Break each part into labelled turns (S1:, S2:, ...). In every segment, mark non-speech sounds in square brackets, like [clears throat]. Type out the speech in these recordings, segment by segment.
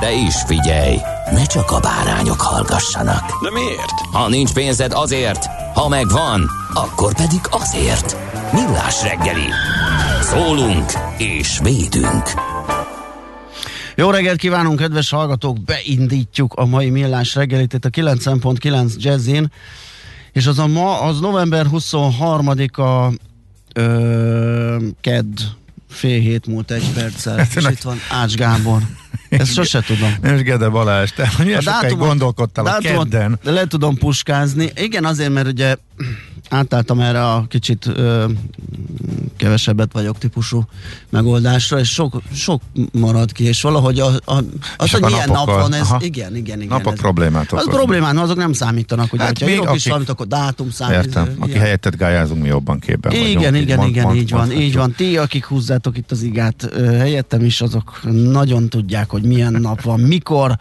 S1: De is figyelj, ne csak a bárányok hallgassanak.
S2: De miért?
S1: Ha nincs pénzed azért, ha megvan, akkor pedig azért. Millás reggeli. Szólunk és védünk.
S3: Jó reggelt kívánunk, kedves hallgatók! Beindítjuk a mai millás reggelit itt a 9.9 Jazzin, és az a ma, az november 23-a ö, kedd, fél hét múlt egy perccel, és itt van Ács Gábor. Ezt sose tudom.
S4: Is Gede Balázs, te milyen sokáig gondolkodtál a kedden.
S3: Le tudom puskázni. Igen, azért, mert ugye átálltam erre a kicsit ö, kevesebbet vagyok típusú megoldásra, és sok, sok marad ki, és valahogy a, a, az,
S4: És
S3: hogy milyen nap van, ez,
S4: aha.
S3: igen, igen, igen.
S4: Napok
S3: ez,
S4: problémát
S3: Az
S4: okoz.
S3: problémán, azok nem számítanak, ugye,
S4: Hát
S3: ha is valamit, akkor dátum számít.
S4: Értem, aki
S3: ilyen.
S4: helyettet gályázunk, mi jobban képben vagyunk.
S3: Igen,
S4: így
S3: igen,
S4: mond-
S3: igen,
S4: mond-
S3: így van,
S4: mondhatjuk.
S3: így van. Ti, akik húzzátok itt az igát helyettem is, azok nagyon tudják, hogy milyen nap van, mikor,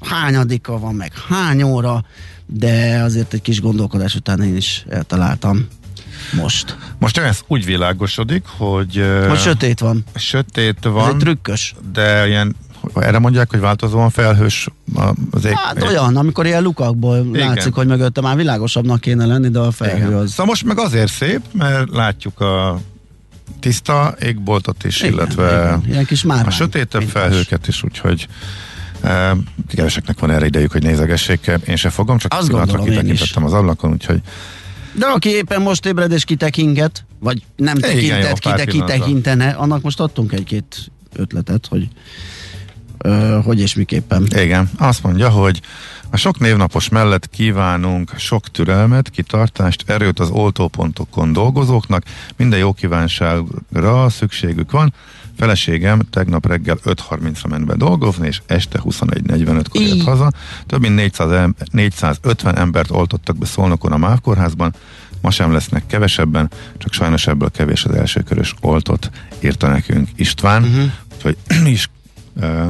S3: hányadika van, meg hány óra, de azért egy kis gondolkodás után én is eltaláltam most.
S4: Most ez úgy világosodik, hogy
S3: Most sötét van.
S4: sötét
S3: Ez
S4: van,
S3: egy trükkös.
S4: de ilyen, erre mondják, hogy változóan felhős az ég.
S3: Hát olyan, amikor ilyen lukakból
S4: Igen.
S3: látszik, hogy mögötte már világosabbnak kéne lenni, de a felhő
S4: Igen.
S3: az...
S4: Szóval most meg azért szép, mert látjuk a tiszta égboltot is,
S3: Igen,
S4: illetve
S3: igen. Ilyen kis
S4: a sötétebb felhőket is, úgyhogy e, keveseknek van erre idejük, hogy nézegessék. Én se fogom, csak
S3: Azt gondolom
S4: kitekintettem az ablakon, úgyhogy
S3: De aki éppen most ébred és kitekinget, vagy nem tekintett, kitekintene, annak most adtunk egy-két ötletet, hogy ö, hogy és miképpen.
S4: Igen, azt mondja, hogy a sok névnapos mellett kívánunk sok türelmet, kitartást, erőt az oltópontokon dolgozóknak, minden jó kívánságra szükségük van. Feleségem tegnap reggel 5.30-ra ment be dolgozni, és este 21.45-kor ért
S3: Így.
S4: haza. Több mint 400 em- 450 embert oltottak be Szolnokon a MÁV kórházban, ma sem lesznek kevesebben, csak sajnos ebből kevés az elsőkörös oltott, írta nekünk István. Uh-huh. Úgyhogy [clears throat] is uh,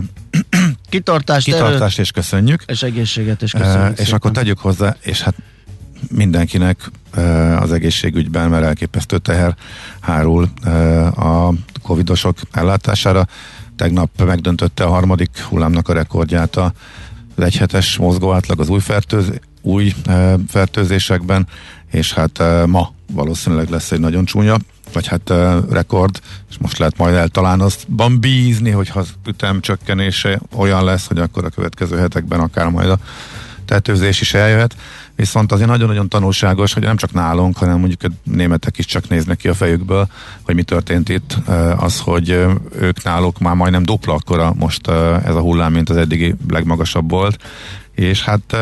S4: [clears throat]
S3: Kitartást,
S4: kitartást és köszönjük.
S3: és egészséget, és
S4: Uh,
S3: köszönjük
S4: és
S3: szépen.
S4: akkor tegyük hozzá, és hát mindenkinek uh, az egészségügyben, mert elképesztő teher hárul uh, a covidosok ellátására. Tegnap megdöntötte a harmadik hullámnak a rekordját a az egyhetes mozgó átlag az új, fertőz, új uh, fertőzésekben, és hát uh, ma valószínűleg lesz egy nagyon csúnya, vagy hát uh, rekord, és most lehet majd eltalálnozban bízni, hogyha az ütem csökkenése olyan lesz, hogy akkor a következő hetekben akár majd a tetőzés is eljöhet. Viszont azért nagyon-nagyon tanulságos, hogy nem csak nálunk, hanem mondjuk a németek is csak néznek ki a fejükből, hogy mi történt itt. Az, hogy ők náluk már majdnem dupla akkora most ez a hullám, mint az eddigi legmagasabb volt. És hát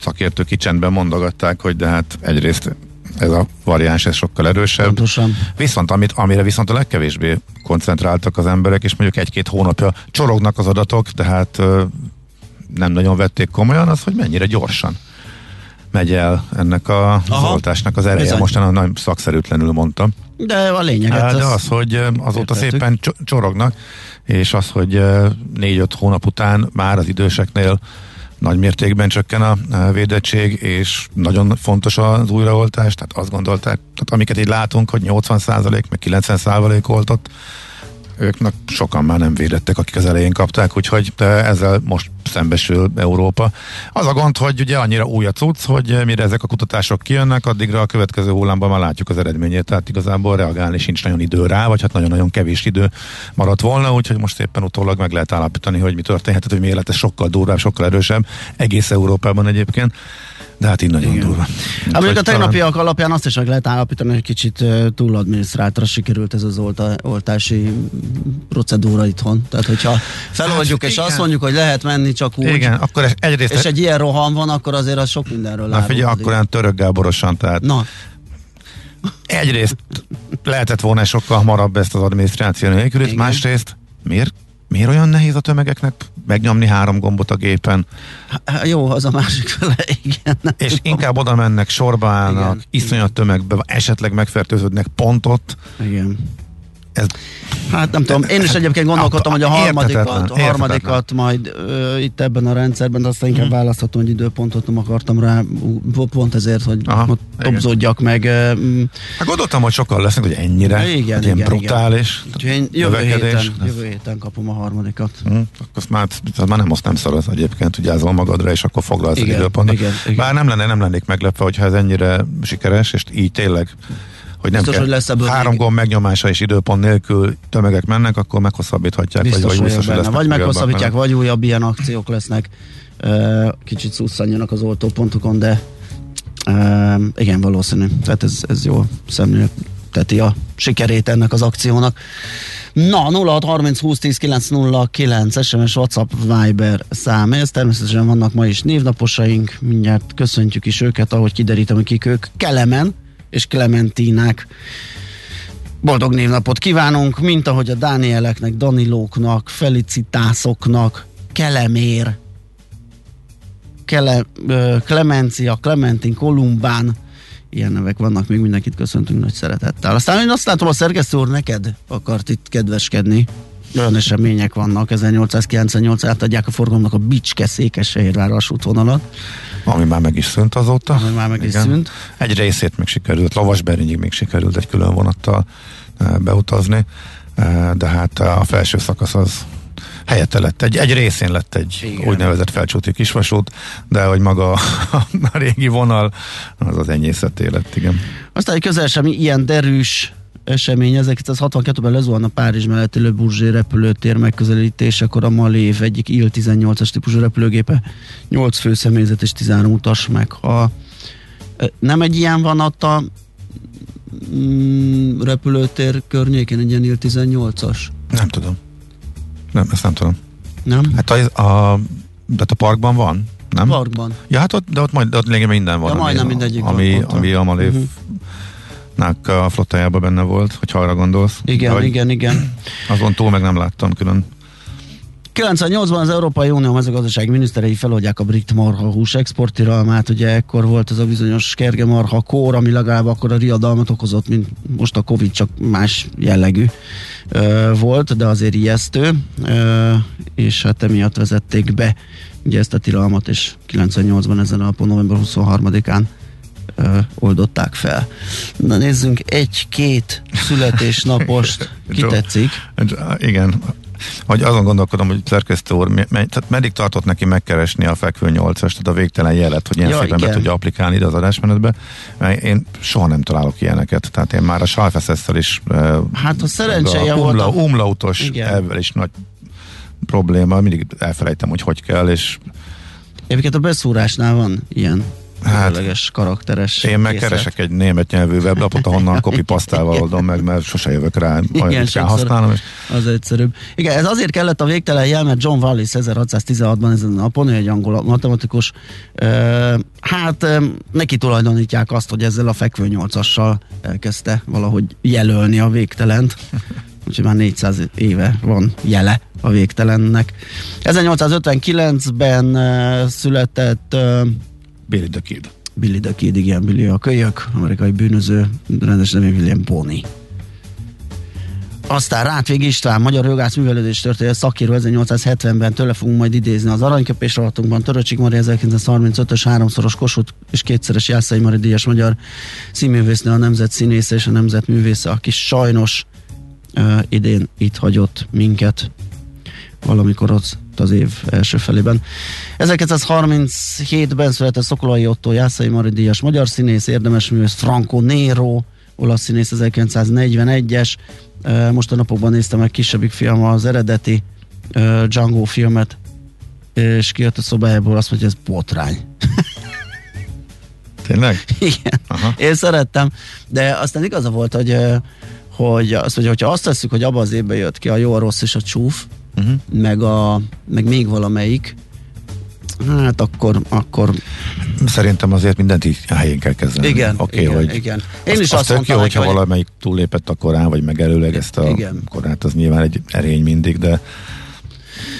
S4: szakértők itt csendben mondogatták, hogy de hát egyrészt ez a variáns, ez sokkal erősebb.
S3: Pontosan.
S4: Viszont amit, amire viszont a legkevésbé koncentráltak az emberek, és mondjuk egy-két hónapja csorognak az adatok, tehát nem nagyon vették komolyan, az, hogy mennyire gyorsan megy el ennek a,
S3: Aha.
S4: oltásnak az ereje.
S3: Bizony.
S4: Mostan nagyon szakszerűtlenül mondtam.
S3: De a lényeget
S4: Hát, de
S3: az-
S4: az, hogy azóta
S3: értettük.
S4: szépen cso- csorognak, és az, hogy négy-öt hónap után már az időseknél nagy mértékben csökken a védettség, és nagyon fontos az újraoltás, tehát azt gondolták, tehát amiket így látunk, hogy 80% meg 90% oltott, őknek sokan már nem védettek, akik az elején kapták, úgyhogy ezzel most szembesül Európa. Az a gond, hogy ugye annyira új a cucc, hogy mire ezek a kutatások kijönnek, addigra a következő hullámban már látjuk az eredményét, tehát igazából reagálni sincs nagyon idő rá, vagy hát nagyon-nagyon kevés idő maradt volna, úgyhogy most éppen utólag meg lehet állapítani, hogy mi történhetett, hogy miért lett ez sokkal durvább, sokkal erősebb, egész Európában egyébként, de hát így nagyon durva.
S3: Hát
S4: Úgyhogy
S3: mondjuk a
S4: talán-
S3: tegnapiak alapján azt is meg lehet állapítani, hogy kicsit túladminisztráltra sikerült ez az olta, oltási procedúra itthon. Tehát, hogyha feloldjuk
S4: Hát,
S3: és
S4: igen.
S3: azt mondjuk, hogy lehet menni csak úgy,
S4: Igen, akkor ez egyrészt
S3: és egy ilyen roham van, akkor azért az sok mindenről
S4: Na figyelj, akkor olyan török Gáborosan, tehát
S3: Na,
S4: egyrészt lehetett volna sokkal hamarabb ezt az adminisztráció nélkül, másrészt miért Miért olyan nehéz a tömegeknek megnyomni három gombot a gépen?
S3: Há, jó, az a másik fele, [laughs] igen.
S4: És tudom. inkább oda mennek, sorba állnak, igen, iszonyat igen. tömegbe, esetleg megfertőződnek pontot.
S3: Igen. Ez, hát nem tudom, én is egyébként gondolkodtam, hogy a harmadikat, a harmadikat majd ö, itt ebben a rendszerben, de aztán inkább hmm. választhatom, hogy időpontot nem akartam rá, pont ezért, hogy Aha, topzódjak meg. Ö,
S4: hát gondoltam, hogy sokkal lesznek, hogy ennyire,
S3: igen,
S4: hogy
S3: igen,
S4: ilyen brutális.
S3: Igen. jövő héten, jövő héten kapom a harmadikat. Hmm,
S4: akkor azt már, azt már nem azt nem szoroz egyébként, vigyázol magadra, és akkor foglalsz igen, az időpontot. Igen, igen. Bár nem lenne, nem lennék meglepve, hogyha ez ennyire sikeres, és így tényleg hogy nem Biztos, kell, hogy lesz ebből három gomb megnyomása és időpont nélkül tömegek mennek, akkor meghosszabbíthatják.
S3: Biztos, vagy, vagy, biztos, hogy benne. vagy meghosszabbítják, vagy újabb ilyen akciók lesznek. Kicsit szusszanjanak az oltópontokon, de igen, valószínű. Tehát ez, ez jó szemlélet teti a sikerét ennek az akciónak. Na, 0630 20 10 909 SMS, WhatsApp, Viber szám. Ez természetesen vannak ma is névnaposaink, mindjárt köszöntjük is őket, ahogy kiderítem, hogy kik ők. Kelemen, és Clementinák. Boldog névnapot kívánunk, mint ahogy a Dánieleknek, Danilóknak, Felicitászoknak, Kelemér, Kele, Clemencia, Clementin, Kolumbán, ilyen nevek vannak, még mindenkit köszöntünk nagy szeretettel. Aztán én azt látom, a szerkesztő úr neked akart itt kedveskedni. Olyan események vannak, 1898 átadják a forgalomnak a Bicske Székesfehérvár vasútvonalat.
S4: Ami már meg is szűnt azóta.
S3: Ami már meg Igen. is szűnt.
S4: Egy részét még sikerült, Lovasberényig még sikerült egy külön vonattal e, beutazni, e, de hát a felső szakasz az helyette lett, egy, egy részén lett egy Igen. úgynevezett felcsúti kisvasút, de hogy maga a, a [laughs] régi vonal, az az enyészet élet, igen.
S3: Aztán egy közel sem ilyen derűs esemény 1962-ben lezuhan a Párizs melletti Le Bourget repülőtér megközelítésekor a Malév egyik Il-18-as típusú repülőgépe 8 főszemélyzet és 13 utas meg. Ha nem egy ilyen van ott a mm, repülőtér környékén, egy ilyen Il-18-as?
S4: Nem tudom. Nem, ezt nem tudom.
S3: Nem?
S4: Hát a, a, de a parkban van, nem?
S3: Parkban.
S4: Ja, hát ott, de ott, majd, ott lényegében minden van.
S3: De majdnem mindegyik
S4: ami, van. Ami a Malév uh-huh a flottájában benne volt, hogy arra gondolsz.
S3: Igen, vagy igen, igen.
S4: Azon túl meg nem láttam külön.
S3: 98-ban az Európai Unió mezőgazdasági miniszterei feloldják a brit marha hús exportiralmát, ugye ekkor volt az a bizonyos kerge marha kór, ami legalább akkor a riadalmat okozott, mint most a Covid, csak más jellegű ö, volt, de azért ijesztő, ö, és hát emiatt vezették be ugye ezt a tilalmat, és 98-ban ezen a napon, november 23-án ö, oldották fel. Na nézzünk egy-két születésnapost, [laughs] ki tetszik?
S4: Igen, hogy azon gondolkodom, hogy szerkesztő úr, me, tehát meddig tartott neki megkeresni a fekvő nyolcas, tehát a végtelen jelet, hogy ilyen ja, szépen igen. be tudja applikálni ide az adásmenetbe, mert én soha nem találok ilyeneket, tehát én már a Salfeszesszel is
S3: hát a szerencséje a umla,
S4: volt a... umlautos ebben is nagy probléma, mindig elfelejtem, hogy hogy kell, és
S3: Egyébként a beszúrásnál van ilyen hát, karakteres.
S4: Én meg keresek egy német nyelvű weblapot, ahonnan copy pasztával oldom meg, mert sose jövök rá,
S3: Igen, kell használnom. És... Az egyszerűbb. Igen, ez azért kellett a végtelen jel, mert John Wallis 1616-ban ezen a napon, egy angol matematikus, hát neki tulajdonítják azt, hogy ezzel a fekvő nyolcassal elkezdte valahogy jelölni a végtelent [laughs] úgyhogy már 400 éve van jele a végtelennek. 1859-ben uh, született
S4: Billy the Kid.
S3: Billy the Kid, igen, Billy a kölyök, amerikai bűnöző, rendes nevű William Bonney. Aztán Rátvég István, magyar jogász művelődés történet szakíró 1870-ben tőle fogunk majd idézni az aranyköpés rovatunkban. Töröcsik Mari 1935-ös háromszoros Kossuth és kétszeres Jászai Mari díjas magyar színművésznő, a nemzet színésze és a nemzet művésze, aki sajnos uh, idén itt hagyott minket valamikor az az év első felében. 1937-ben született Szokolai Otto, Jászai Mari Díjas, magyar színész, érdemes művész, Franco Nero, olasz színész 1941-es. Most a napokban néztem meg kisebbik film az eredeti Django filmet, és kijött a szobájából azt hogy ez botrány. [laughs]
S4: Tényleg?
S3: Igen. Aha. Én szerettem, de aztán igaza volt, hogy hogy azt mondja, hogyha azt tesszük, hogy abban az évben jött ki a jó, a rossz és a csúf, uh-huh. meg, a, meg még valamelyik, hát akkor, akkor
S4: Szerintem azért mindent így a helyén kell kezelni.
S3: igen,
S4: Oké,
S3: igen,
S4: hogy
S3: igen. Én
S4: az,
S3: is
S4: az
S3: azt mondtam
S4: jó, hogyha
S3: hogy
S4: valamelyik túllépett a korán, vagy megelőlegezte
S3: Igen.
S4: a korát, az nyilván egy erény mindig, de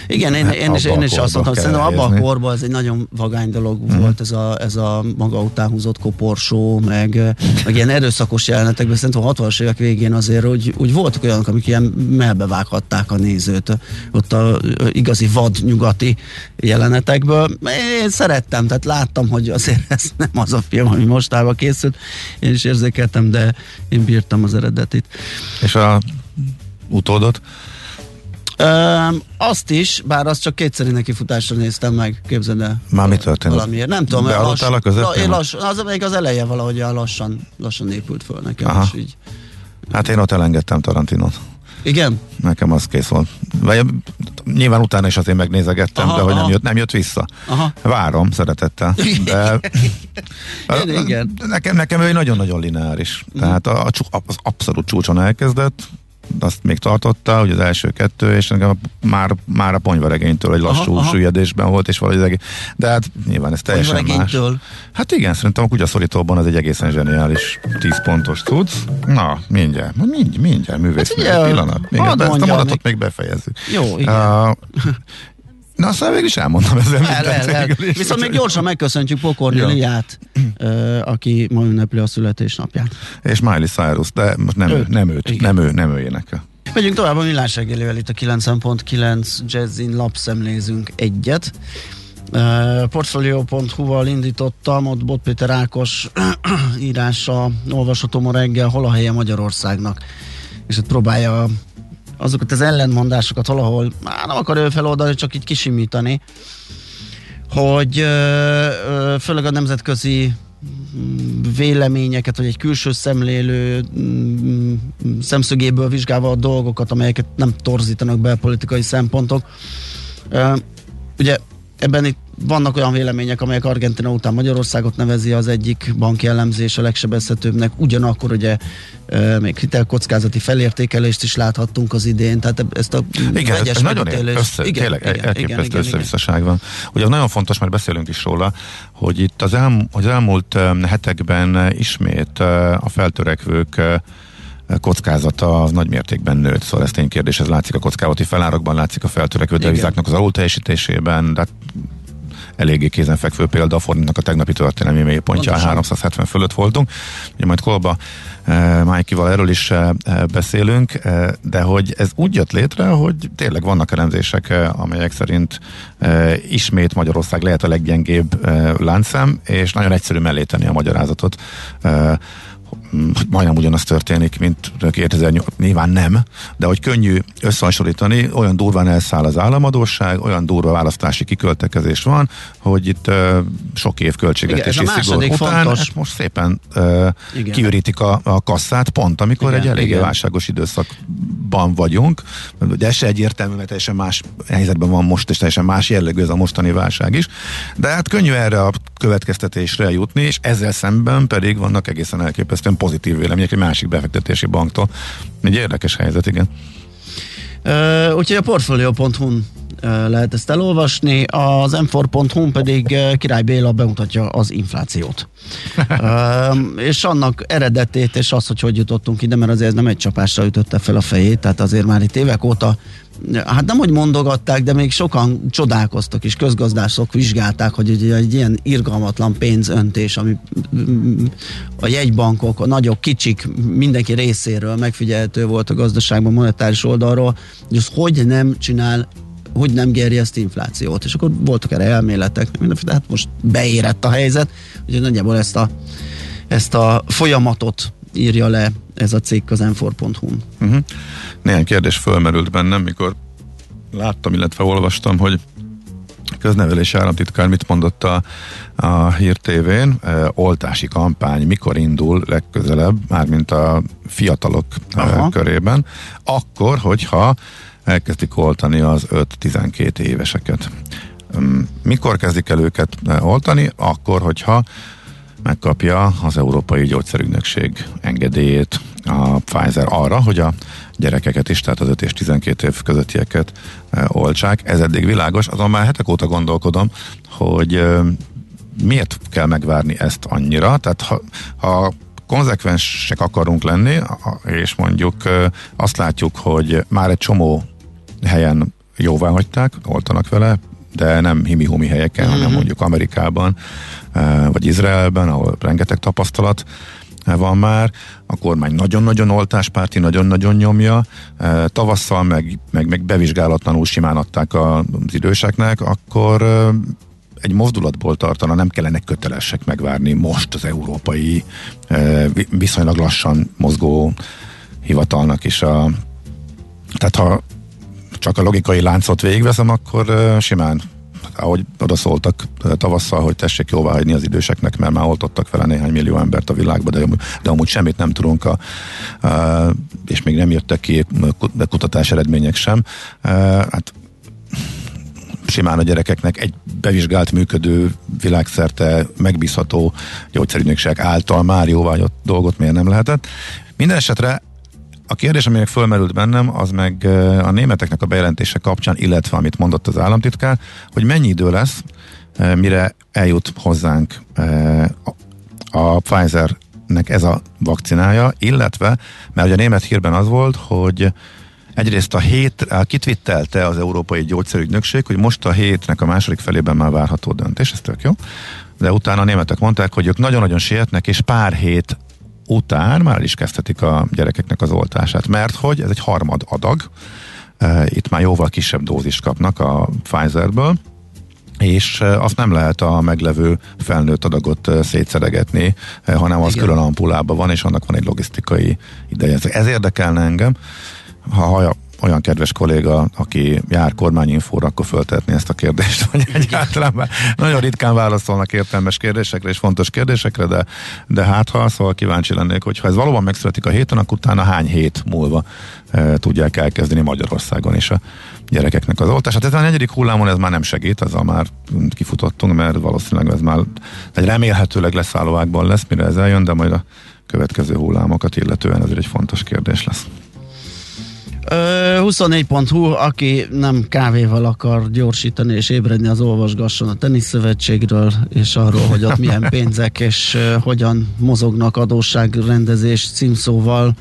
S3: Igen, én,
S4: Hát
S3: én, is, én is azt mondtam, hogy szerintem abban a korban ez egy nagyon vagány dolog mm. volt ez a, ez a maga után húzott koporsó, meg, meg ilyen erőszakos jelenetekben, szerintem a 60-as évek végén azért úgy, úgy voltak olyanok, amik ilyen melbevághatták a nézőt ott a, a igazi vad nyugati jelenetekből. Én szerettem, tehát láttam, hogy azért ez nem az a film, ami mostában készült. Én is érzékeltem, de én bírtam az eredetit.
S4: és a utódot,
S3: Öm, azt is, bár azt csak kétszeri neki futásra néztem meg, képzeld el.
S4: Már mi történt?
S3: Valamiért, nem tudom.
S4: Bealudtál a közepén?
S3: La, én lass, az még az eleje valahogy lassan, lassan épült föl nekem.
S4: Aha.
S3: És így.
S4: hát én ott elengedtem Tarantinot.
S3: Igen?
S4: Nekem az kész volt. Vagy nyilván utána is azért megnézegettem,
S3: Aha,
S4: de hogy nem
S3: aha.
S4: jött, nem jött vissza.
S3: Aha.
S4: Várom szeretettel. De [laughs]
S3: Igen, igen.
S4: Nekem, nekem ő nagyon-nagyon lineáris. Tehát a, a, az abszolút csúcson elkezdett, azt még tartotta, hogy az első kettő, és nekem már, már a ponyvaregénytől egy lassú
S3: Aha, aha.
S4: süllyedésben volt, és valahogy az egész. De hát nyilván ez teljesen más. Hát igen, szerintem a kutyaszorítóban ez egy egészen zseniális 10 pontos cucc. Na, mindjárt, mindjárt, mindjárt művész.
S3: Hát ugye,
S4: pillanat. Még ezt a mondatot
S3: még.
S4: még befejezzük.
S3: Jó, igen.
S4: Uh, [laughs] na, aztán végül is elmondtam ezzel
S3: El, el, el. Viszont még gyorsan megköszöntjük Pokorni. Liát, aki ma ünnepli a születésnapját.
S4: És Miley Cyrus, de most nem ő, nem őt,
S3: Igen.
S4: nem ő, nem ő énekel.
S3: Megyünk tovább a millás reggelivel itt a 90.9 Jazzin lapszemlézünk egyet. Uh, Portfolio.hu-val indítottam, ott Bot Péter Ákos [clears throat] írása olvasható ma reggel, hol a helye Magyarországnak. És ott próbálja azokat az ellentmondásokat valahol, már nem akar ő feloldani, csak így kisimítani, hogy főleg a nemzetközi mm, véleményeket, vagy egy külső szemlélő mm, szemszögéből vizsgálva a dolgokat, amelyeket nem torzítanak be a politikai szempontok. Ugye ebben itt vannak olyan vélemények, amelyek Argentina után Magyarországot nevezi az egyik banki elemzés a legsebezhetőbbnek, ugyanakkor ugye ö, még hitelkockázati felértékelést is láthattunk az idén, tehát ezt a
S4: Igen, ez,
S3: vegyes
S4: ez nagyon
S3: megítélést-
S4: össze, igen, tényleg igen, elképesztő
S3: igen,
S4: összevisszaság van. Ugye nagyon fontos, mert beszélünk is róla, hogy itt az, elm, az elmúlt hetekben ismét a feltörekvők kockázata az nagy mértékben nőtt, szóval ez ténykérdés, ez látszik a kockázati felárakban, látszik a feltörekvő devizáknak az alulteljesítésében, de hát eléggé kézenfekvő példa a forintnak a tegnapi történelmi mélypontja,
S3: Pontosan.
S4: 370 fölött voltunk. Ugye majd Kolba eh, Májkival erről is eh, eh, beszélünk, de hogy ez úgy jött létre, hogy tényleg vannak elemzések, amelyek szerint ismét Magyarország lehet a leggyengébb eh, láncszem, és nagyon egyszerű mellé tenni a magyarázatot. Majdnem ugyanaz történik, mint 2008, nyilván nem, de hogy könnyű összehasonlítani, olyan durván elszáll az államadóság, olyan durva választási kiköltekezés van, hogy itt uh, sok év költségvetési szigor után
S3: fontos.
S4: most szépen uh,
S3: Igen.
S4: kiürítik a, a kasszát, pont amikor
S3: Igen,
S4: egy eléggé
S3: igen.
S4: válságos időszakban vagyunk, de ez se egyértelmű, mert teljesen más helyzetben van most, és teljesen más jellegű ez a mostani válság is, de hát könnyű erre a következtetésre jutni, és ezzel szemben pedig vannak egészen elképesztően pozitív vélemények egy másik befektetési banktól. Egy érdekes helyzet, igen.
S3: Ö, úgyhogy a portfolio.hu-n lehet ezt elolvasni, az m4.hu pedig Király Béla bemutatja az inflációt. [laughs] És annak eredetét, és az, hogy hogy jutottunk ide, mert azért ez nem egy csapásra ütötte fel a fejét, tehát azért már itt évek óta hát nem, hogy mondogatták, de még sokan csodálkoztak, és közgazdászok vizsgálták, hogy egy, egy ilyen irgalmatlan pénzöntés, ami a jegybankok, a nagyok, kicsik, mindenki részéről megfigyelhető volt a gazdaságban, monetáris oldalról, hogy hogy nem csinál hogy nem gerjeszt inflációt. És akkor voltak erre elméletek, mindenféle, hát most beérett a helyzet, úgyhogy nagyjából ezt a, ezt a folyamatot írja le ez a cég az m4.hu-n.
S4: Uh-huh. Néhány kérdés fölmerült bennem, mikor láttam, illetve olvastam, hogy köznevelési államtitkár mit mondott a, a Hír TV-n, e, oltási kampány mikor indul legközelebb, mármint a fiatalok e,
S3: Aha.
S4: körében, akkor, hogyha elkezdik oltani az 5-12 éveseket. Mikor kezdik el őket e, oltani? Akkor, hogyha megkapja az Európai Gyógyszerügynökség engedélyét a Pfizer arra, hogy a gyerekeket is, tehát az 5 és 12 év közöttieket e, oltsák. Ez eddig világos, azon már hetek óta gondolkodom, hogy e, miért kell megvárni ezt annyira, tehát ha, ha konzekvensek akarunk lenni, és mondjuk azt látjuk, hogy már egy csomó helyen jóvá hagyták, oltanak vele, de nem himi-humi helyeken, uh-huh. hanem mondjuk Amerikában, vagy Izraelben, ahol rengeteg tapasztalat van már, a kormány nagyon-nagyon oltáspárti, nagyon-nagyon nyomja, tavasszal meg, meg, meg bevizsgálatlanul simán adták az időseknek, akkor egy mozdulatból tartana, nem kellene kötelesek megvárni most az európai viszonylag lassan mozgó hivatalnak is a tehát ha csak a logikai láncot végigveszem, akkor simán ahogy odaszóltak tavasszal, hogy tessék jóvá hagyni az időseknek, mert már oltottak vele néhány millió embert a világba, de, de amúgy semmit nem tudunk, a, a, és még nem jöttek ki kutatás eredmények sem. A, hát simán a gyerekeknek egy bevizsgált, működő, világszerte megbízható gyógyszerügynökség által már jóvágyott dolgot miért nem lehetett. Minden esetre a kérdés, amelyek fölmerült bennem, az meg a németeknek a bejelentése kapcsán, illetve amit mondott az államtitkár, hogy mennyi idő lesz, mire eljut hozzánk a Pfizernek ez a vakcinája, illetve, mert ugye a német hírben az volt, hogy egyrészt a hét, kitvittelte az Európai Gyógyszerügynökség, hogy most a hétnek a második felében már várható döntés, ez tök jó, de utána a németek mondták, hogy ők nagyon-nagyon sietnek, és pár hét után már is kezdhetik a gyerekeknek az oltását, mert hogy ez egy harmad adag, e, itt már jóval kisebb dózist kapnak a Pfizerből, és e, azt nem lehet a meglevő felnőtt adagot e, szétszeregetni, hanem az Igen. külön ampulában van, és annak van egy logisztikai ideje. Ez érdekelne engem, ha olyan kedves kolléga, aki jár kormányinfóra, akkor föltetni ezt a kérdést, hogy egyáltalán nagyon ritkán válaszolnak értelmes kérdésekre és fontos kérdésekre, de, de hát ha szóval kíváncsi lennék, hogy ha ez valóban megszületik a héten, akkor utána hány hét múlva e, tudják elkezdeni Magyarországon is a gyerekeknek az oltását. Ez a negyedik hullámon ez már nem segít, azzal már kifutottunk, mert valószínűleg ez már egy remélhetőleg leszállóákban lesz, mire ez eljön, de majd a következő hullámokat illetően ez egy fontos kérdés lesz.
S3: 24.hu, aki nem kávéval akar gyorsítani és ébredni, az olvasgasson a teniszszövetségről, és arról, hogy ott milyen [laughs] pénzek és hogyan mozognak adósságrendezés címszóval.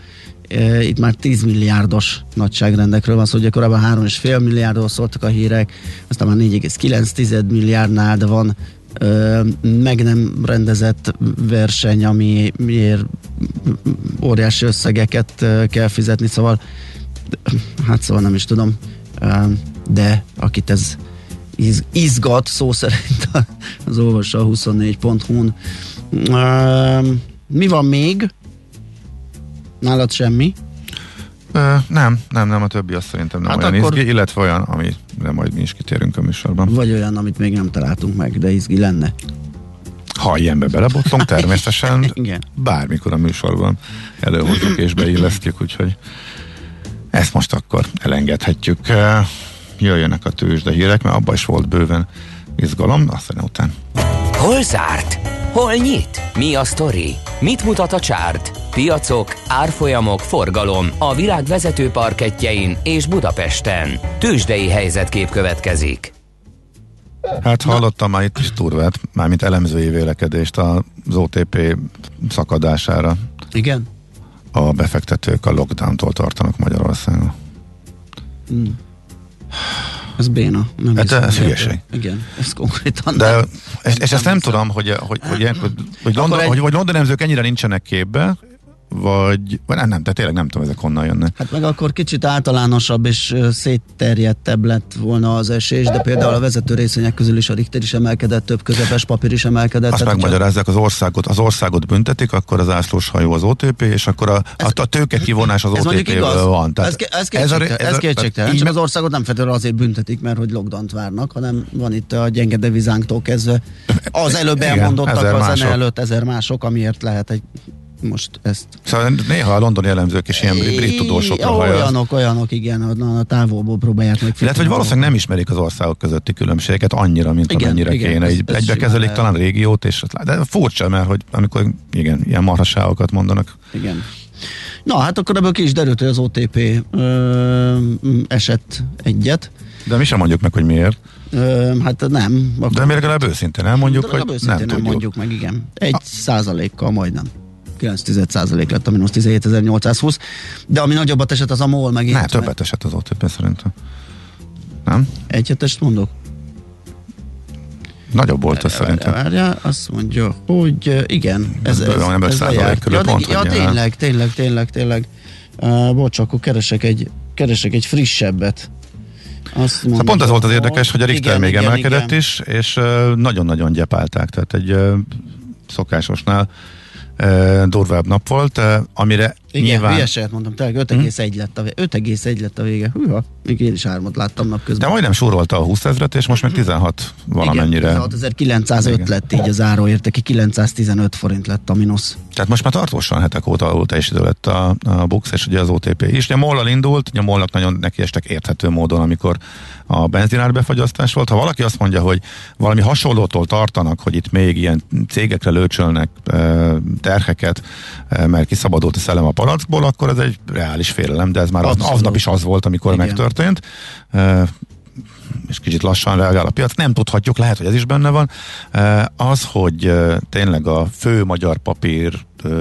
S3: Itt már 10 milliárdos nagyságrendekről van szó, ugye korábban 3,5 milliárdról szóltak a hírek, aztán már 4,9 milliárdnál, de van meg nem rendezett verseny, ami miért óriási összegeket kell fizetni, szóval hát szóval nem is tudom, de akit ez izgat szó szerint az olvassa a 24.hu-n. Mi van még? Nálad semmi?
S4: Ö, nem, nem, nem, a többi azt szerintem nem hát olyan akkor... izgi, illetve olyan, amire majd mi is kitérünk a műsorban.
S3: Vagy olyan, amit még nem találtunk meg, de izgi lenne.
S4: Ha ilyenbe belebotlunk, [laughs] természetesen Igen. bármikor a műsorban előhozzuk és beillesztjük, úgyhogy ezt most akkor elengedhetjük. Jöjjenek a tőzsde hírek, mert abban is volt bőven izgalom, aztán után.
S1: Hol zárt? Hol nyit? Mi a sztori? Mit mutat a csárt? Piacok, árfolyamok, forgalom a világ vezető parketjein és Budapesten. Tőzsdei helyzetkép következik.
S4: Hát hallottam már itt is turvát, mármint elemzői vélekedést az OTP szakadására.
S3: Igen?
S4: A befektetők a lockdown-tól tartanak Magyarországon. Mm.
S3: Ez béna.
S4: Nem hát ez hülyeség.
S3: Igen, ez konkrétan.
S4: De, és, és ezt nem tudom, hogy, hogy, hogy, hogy, hogy, London, egy... hogy, hogy London ennyire nincsenek képbe, vagy, vagy nem, nem, tehát tényleg nem tudom, ezek honnan jönnek.
S3: Hát meg akkor kicsit általánosabb és szétterjedtebb lett volna az esés, de például a vezető részvények közül is a Richter is emelkedett, több közepes papír is emelkedett.
S4: Azt megmagyarázzák, az országot, az országot büntetik, akkor az ászlós hajó az OTP, és akkor a, ez, a, a tőke kivonás az OTP-ből van.
S3: Tehát ez, ez, ez, ez kétségtelen. Csak az országot nem feltétlenül azért büntetik, mert hogy lockdown várnak, hanem van itt a gyenge devizánktól kezdve az előbb elmondottak a zene előtt ezer mások, amiért lehet egy most ezt...
S4: Szóval néha a londoni elemzők is ilyen brit tudósokra
S3: Olyanok, olyanok, igen, a távolból próbálják meg.
S4: Illetve, hogy valószínűleg nem ismerik az országok közötti különbségeket annyira, mint igen, amennyire igen, kéne. Ez Egybe kezelik talán régiót, és de furcsa, mert hogy amikor igen, ilyen marhaságokat mondanak.
S3: Igen. Na, hát akkor ebből ki is derült, hogy az OTP ö, esett egyet.
S4: De mi sem mondjuk meg, hogy miért.
S3: Ö, hát nem. Akkor
S4: De mi legalább őszintén elmondjuk,
S3: de
S4: hogy
S3: legalább
S4: nem,
S3: őszintén
S4: tudjuk.
S3: nem mondjuk meg, igen. Egy százalékkal majdnem. 9 százalék lett a mínusz 17.820, de ami nagyobbat esett az a MOL megint.
S4: Ne, többet esett az OTP szerintem. Nem?
S3: Egy hetest mondok?
S4: Nagyobb volt ez
S3: Várjál,
S4: szerintem.
S3: Várjál, azt mondja, hogy igen, ez, ez, ez
S4: százalék
S3: lejárt. ja,
S4: pont,
S3: ja, tényleg, tényleg, tényleg, tényleg. Uh, bocs, akkor keresek egy, keresek egy frissebbet. Azt
S4: Szóval pont az volt az érdekes, hogy a Richter
S3: igen,
S4: még
S3: igen,
S4: emelkedett
S3: igen.
S4: is, és nagyon-nagyon gyepálták, tehát egy szokásosnál durvább nap volt, amire
S3: Igen,
S4: nyilván...
S3: hülyeséget mondtam, tényleg 5,1 lett a vége. 5,1 lett a vége. Hűha, még én is hármat láttam
S4: De
S3: napközben.
S4: majdnem sorolta a 20 ezret, és most meg 16 valamennyire.
S3: Igen, 6905
S4: Igen.
S3: lett így a záró értéki, 915 forint lett a mínusz.
S4: Tehát most már tartósan hetek óta alul teljesítő lett a, a Bux, és ugye az OTP is. Ugye a moll indult, ugye mollnak nagyon nekiestek érthető módon, amikor a benzinár befagyasztás volt. Ha valaki azt mondja, hogy valami hasonlótól tartanak, hogy itt még ilyen cégekre lőcsölnek e, terheket, e, mert kiszabadult a szellem a palackból, akkor ez egy reális félelem, de ez már az,
S3: Abszolút.
S4: aznap is az volt, amikor
S3: Igen.
S4: megtörtént. E, és kicsit lassan reagál a piac. Nem tudhatjuk, lehet, hogy ez is benne van. Eh, Az, hogy eh, tényleg a fő magyar papír eh,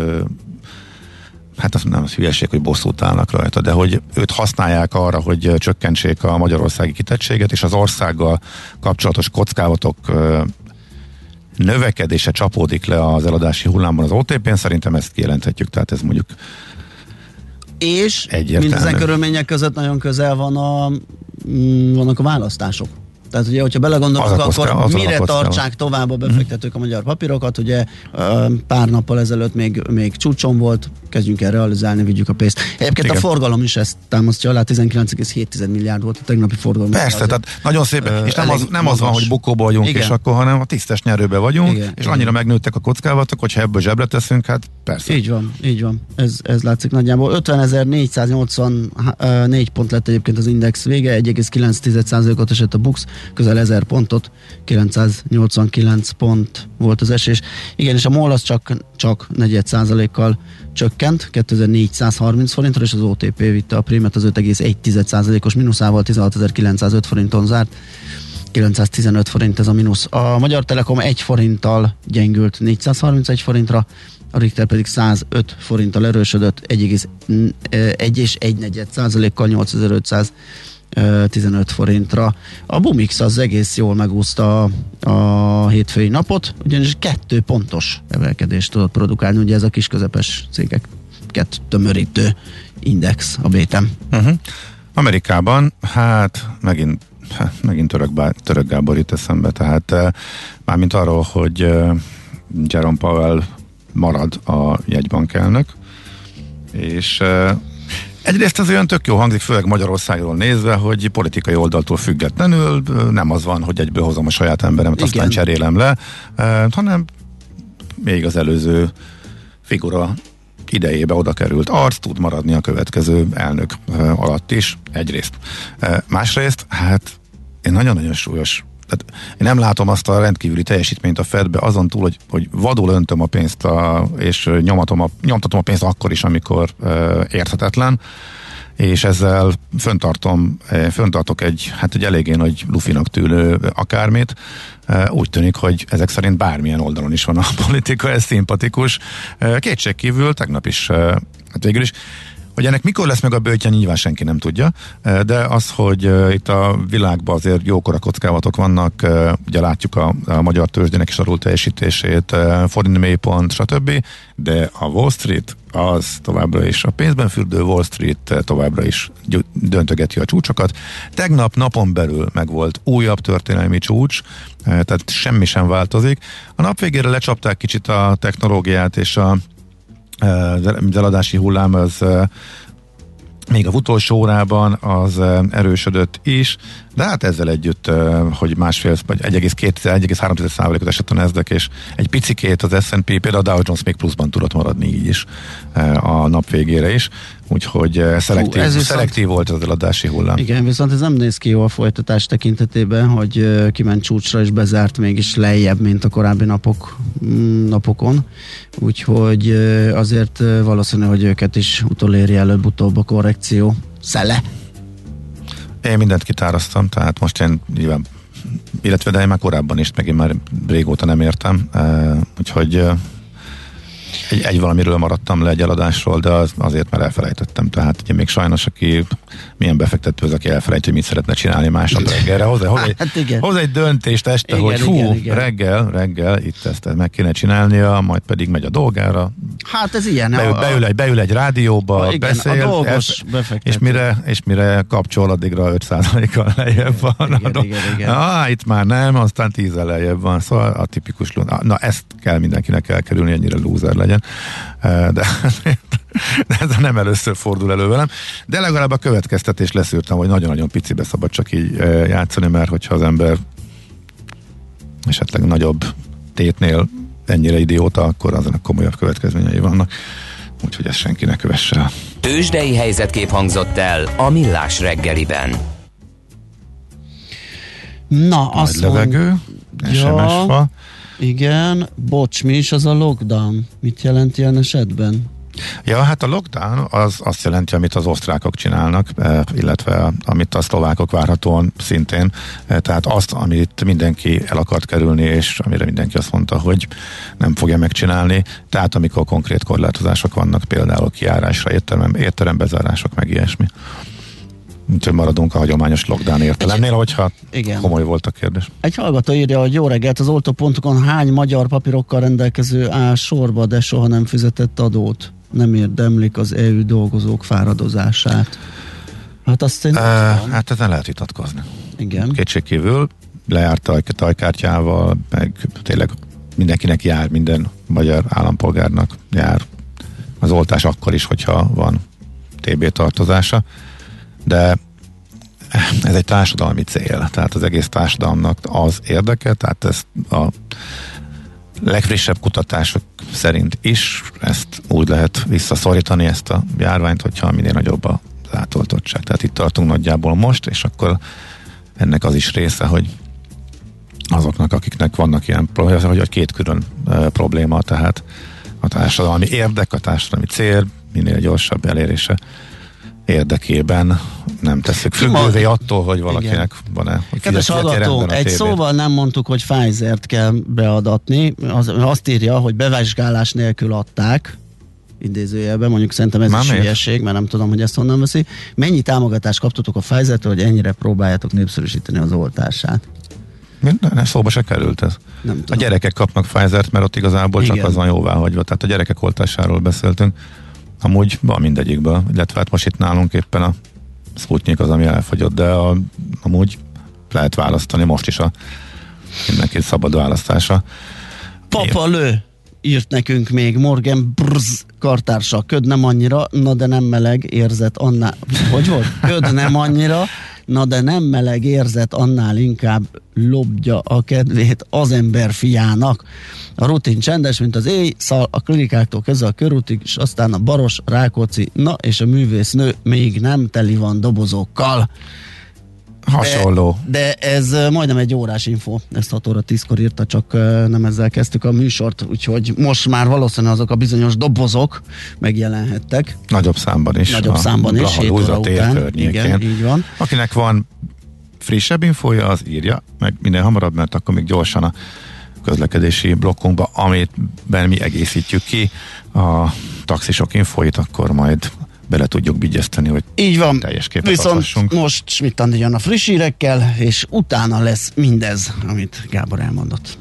S4: hát az nem az hülyeség, hogy bosszút állnak rajta, de hogy őt használják arra, hogy csökkentsék a magyarországi kitettséget, és az országgal kapcsolatos kockázatok növekedése csapódik le az eladási hullámban az OTP-n, szerintem ezt kijelenthetjük, tehát ez mondjuk
S3: És
S4: Egyértelmű.
S3: mindezen körülmények között nagyon közel van a, mm, vannak a választások. Tehát ugye, hogyha belegondolunk,
S4: Az
S3: akkor
S4: az
S3: mire tartsák tovább a befektetők a magyar papírokat, ugye pár nappal ezelőtt még, még csúcson volt, kezdjünk el realizálni, vigyük a pénzt. Egyébként
S4: Igen.
S3: a forgalom is ezt támasztja alá, 19,7 milliárd volt a tegnapi forgalom.
S4: Persze,
S3: Azért
S4: tehát nagyon szépen,
S3: ö,
S4: és nem az, nem az van, hogy bukóba vagyunk,
S3: Igen.
S4: és akkor, hanem a tisztes nyerőbe vagyunk,
S3: Igen,
S4: és
S3: igen.
S4: annyira megnőttek a kockázatok, hogyha ebből zsebre teszünk, hát persze.
S3: Így van, így van. Ez, ez látszik nagyjából. 50.484 pont lett egyébként az index vége, 1,9%-ot esett a Bux, közel 1000 pontot, 989 pont volt az esés. Igen, és a MOL az csak, csak 4 százalékkal csökkent, 2430 forintra, és az OTP vitte a prémet az 5,1%-os mínuszával, 16.905 forinton zárt. 915 forint ez a mínusz. A Magyar Telekom 1 forinttal gyengült 431 forintra, a Richter pedig 105 forinttal erősödött 1,1 és 1 negyed százalékkal 8515 forintra. A Bumix az egész jól megúszta a, a hétfői napot, ugyanis kettő pontos emelkedést tudott produkálni, ugye ez a kis közepes cégek kettő tömörítő index a bétem.
S4: Uh-huh. Amerikában, hát megint, megint török, bá, török Gábor jut eszembe, tehát eh, mármint arról, hogy Jerome Powell marad a jegybankelnök, és Egyrészt ez olyan tök jó hangzik, főleg Magyarországról nézve, hogy politikai oldaltól függetlenül nem az van, hogy egyből hozom a saját emberemet,
S3: Igen.
S4: aztán cserélem le, hanem még az előző figura idejébe oda került arc tud maradni a következő elnök alatt is, egyrészt. Másrészt, hát én nagyon-nagyon súlyos tehát én nem látom azt a rendkívüli teljesítményt a Fedbe, azon túl, hogy, hogy vadul öntöm a pénzt, a, és nyomatom a, nyomtatom a pénzt akkor is, amikor uh, érthetetlen, és ezzel föntartom, eh, föntartok egy, hát egy eléggé nagy lufinak tűlő akármit. Eh, Úgy tűnik, hogy ezek szerint bármilyen oldalon is van a [laughs] politika, ez szimpatikus. Eh, Kétségkívül tegnap is, eh, hát végül is hogy ennek mikor lesz meg a bőtje, nyilván senki nem tudja, de az, hogy itt a világban azért jókora kockávatok vannak, ugye látjuk a, a magyar tőzsdének is alul teljesítését, forint mélypont, stb., de a Wall Street az továbbra is, a pénzben fürdő Wall Street továbbra is döntögeti a csúcsokat. Tegnap napon belül megvolt újabb történelmi csúcs, eh, tehát semmi sem változik. A nap végére lecsapták kicsit a technológiát és a az hullám az még a utolsó órában az erősödött is, de hát ezzel együtt, hogy másfél, vagy 1,2 százalékot esett a Nasdaq, és egy picikét az S&P, például a Dow Jones még pluszban tudott maradni így is a nap végére is. Úgyhogy eh, szelektív,
S3: ez viszont-
S4: szelektív volt az eladási hullám.
S3: Igen, viszont ez nem néz ki jó a folytatás tekintetében, hogy ö, kiment csúcsra és bezárt mégis lejjebb, mint a korábbi napok, mm, napokon. Úgyhogy ö, azért valószínű, hogy őket is utoléri előbb-utóbb a korrekció szele.
S4: Én mindent kitároztam, tehát most én nyilván, illetve de én már korábban is, meg én már régóta nem értem, eh, úgyhogy eh, egy, egy valamiről maradtam le egy eladásról, de az, azért, mert elfelejtettem. Tehát ugye még sajnos, aki milyen befektető az, aki elfelejt, hogy mit szeretne csinálni másnap reggelre. Hoz, hoz, egy,
S3: Hát igen.
S4: hoz egy döntést este,
S3: Igen,
S4: hogy hú,
S3: igen, igen.
S4: reggel, reggel, itt ezt meg kéne csinálnia, majd pedig megy a dolgára,
S3: Hát ez ilyen.
S4: beül,
S3: a-
S4: beül, egy, beül egy rádióba,
S3: A- igen,
S4: beszél,
S3: a dolgos
S4: ez- és mire, és mire kapcsol, addigra 5%-kal lejjebb van.
S3: Igen,
S4: a
S3: igen, igen.
S4: Ah, itt már nem, aztán 10 lejjebb van. Szóval a tipikus Na, na, ezt kell mindenkinek elkerülni, ennyire lúzer legyen. Eh, De, de ez nem először fordul elő velem. De legalább a következtetés leszűrtem, hogy nagyon-nagyon picibe szabad csak így játszani, mert hogyha az ember esetleg nagyobb tétnél ennyire idióta, akkor azon komolyabb következményei vannak. Úgyhogy ezt senki ne kövesse el.
S1: Tőzsdei helyzetkép hangzott el a Millás reggeliben.
S3: Na,
S4: Nagy
S3: azt
S4: levegő,
S3: mondja-
S4: SMS fa.
S3: Igen, bocs, mi is az a lockdown? Mit jelent ilyen esetben?
S4: Ja, hát a lockdown az azt jelenti, amit az osztrákok csinálnak, eh, illetve amit a szlovákok várhatóan szintén. Eh, Tehát azt, amit mindenki el akart kerülni, és amire mindenki azt mondta, hogy nem fogja megcsinálni. Tehát amikor konkrét korlátozások vannak, például kiárásra, étterem, étterembezárások, meg ilyesmi. Úgyhogy maradunk a hagyományos lockdown értelemnél, hogyha
S3: Igen.
S4: komoly volt a kérdés.
S3: Egy hallgató írja, hogy jó reggelt, az oltópontokon hány magyar papírokkal rendelkező áll sorba, de soha nem fizetett adót. Nem érdemlik az EU dolgozók fáradozását. Hát azt én...
S4: Uh, hát ezen lehet vitatkozni.
S3: Igen.
S4: kétségkívül lejárt taj, tajkártyával, meg tényleg mindenkinek jár, minden magyar állampolgárnak jár az oltás akkor is, hogyha van TB tartozása, de ez egy társadalmi cél, tehát az egész társadalomnak az érdeke, tehát ezt a legfrissebb kutatások szerint is ezt úgy lehet visszaszorítani ezt a járványt, hogyha minél nagyobb az átoltottság. Tehát itt tartunk nagyjából most, és akkor ennek az is része, hogy azoknak, akiknek vannak ilyen problémák, hogy hogy két külön e, probléma, tehát a társadalmi érdek, a társadalmi cél minél gyorsabb elérése érdekében nem tesszük függővé attól, hogy valakinek van-e
S3: Kedves hallgató,
S4: a
S3: egy szóval nem mondtuk, hogy Pfizer-t kell beadatni. Az, azt írja, hogy bevizsgálás nélkül adták, idézőjelben, mondjuk szerintem ez
S4: Már
S3: is hülyeség, mert nem tudom, hogy ezt honnan veszi. Mennyi támogatást kaptatok a Pfizer-től, hogy ennyire próbáljátok népszerűsíteni az oltását?
S4: Minden, szóba se került ez.
S3: Nem
S4: A
S3: tudom.
S4: gyerekek kapnak Pfizer-t, mert ott igazából csak
S3: Igen.
S4: az van jóvá hagyva. Tehát a gyerekek oltásáról beszéltünk. Amúgy van mindegyikből, illetve hát most itt nálunk éppen a Sputnik az, ami elfogyott, de a, amúgy lehet választani most is a mindenki szabad választása.
S3: Papa lő! írt nekünk még Morgan Brz kartársa. Köd nem annyira, na de nem meleg, érzet annál... Hogy volt? Köd nem annyira, na de nem meleg, érzet annál inkább lobja a kedvét az ember fiának. A rutin csendes, mint az éj, szal a klinikáktól kezdve a körútig, és aztán a baros, Rákóczi, na és a művésznő még nem teli van dobozokkal.
S4: Hasonló.
S3: De, de ez majdnem egy órás info, ezt 6 óra 10-kor írta, csak nem ezzel kezdtük a műsort, úgyhogy most már valószínűleg azok a bizonyos dobozok megjelenhettek.
S4: Nagyobb számban is.
S3: Nagyobb számban is,
S4: Blaha
S3: 7
S4: Lúza
S3: óra után. Igen, így van.
S4: Akinek van frissebb infója, az írja, meg minél hamarabb, mert akkor még gyorsan a közlekedési blokkunkba, amit mi egészítjük ki a taxisok infóit, akkor majd bele tudjuk vigyeszteni, hogy
S3: Így van.
S4: teljes képet
S3: Viszont
S4: adhassunk.
S3: most Schmidt Andi jön a friss hírekkel, és utána lesz mindez, amit Gábor elmondott.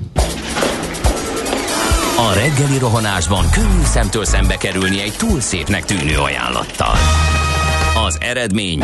S1: A reggeli rohanásban könnyű szemtől szembe kerülni egy túl szépnek tűnő ajánlattal. Az eredmény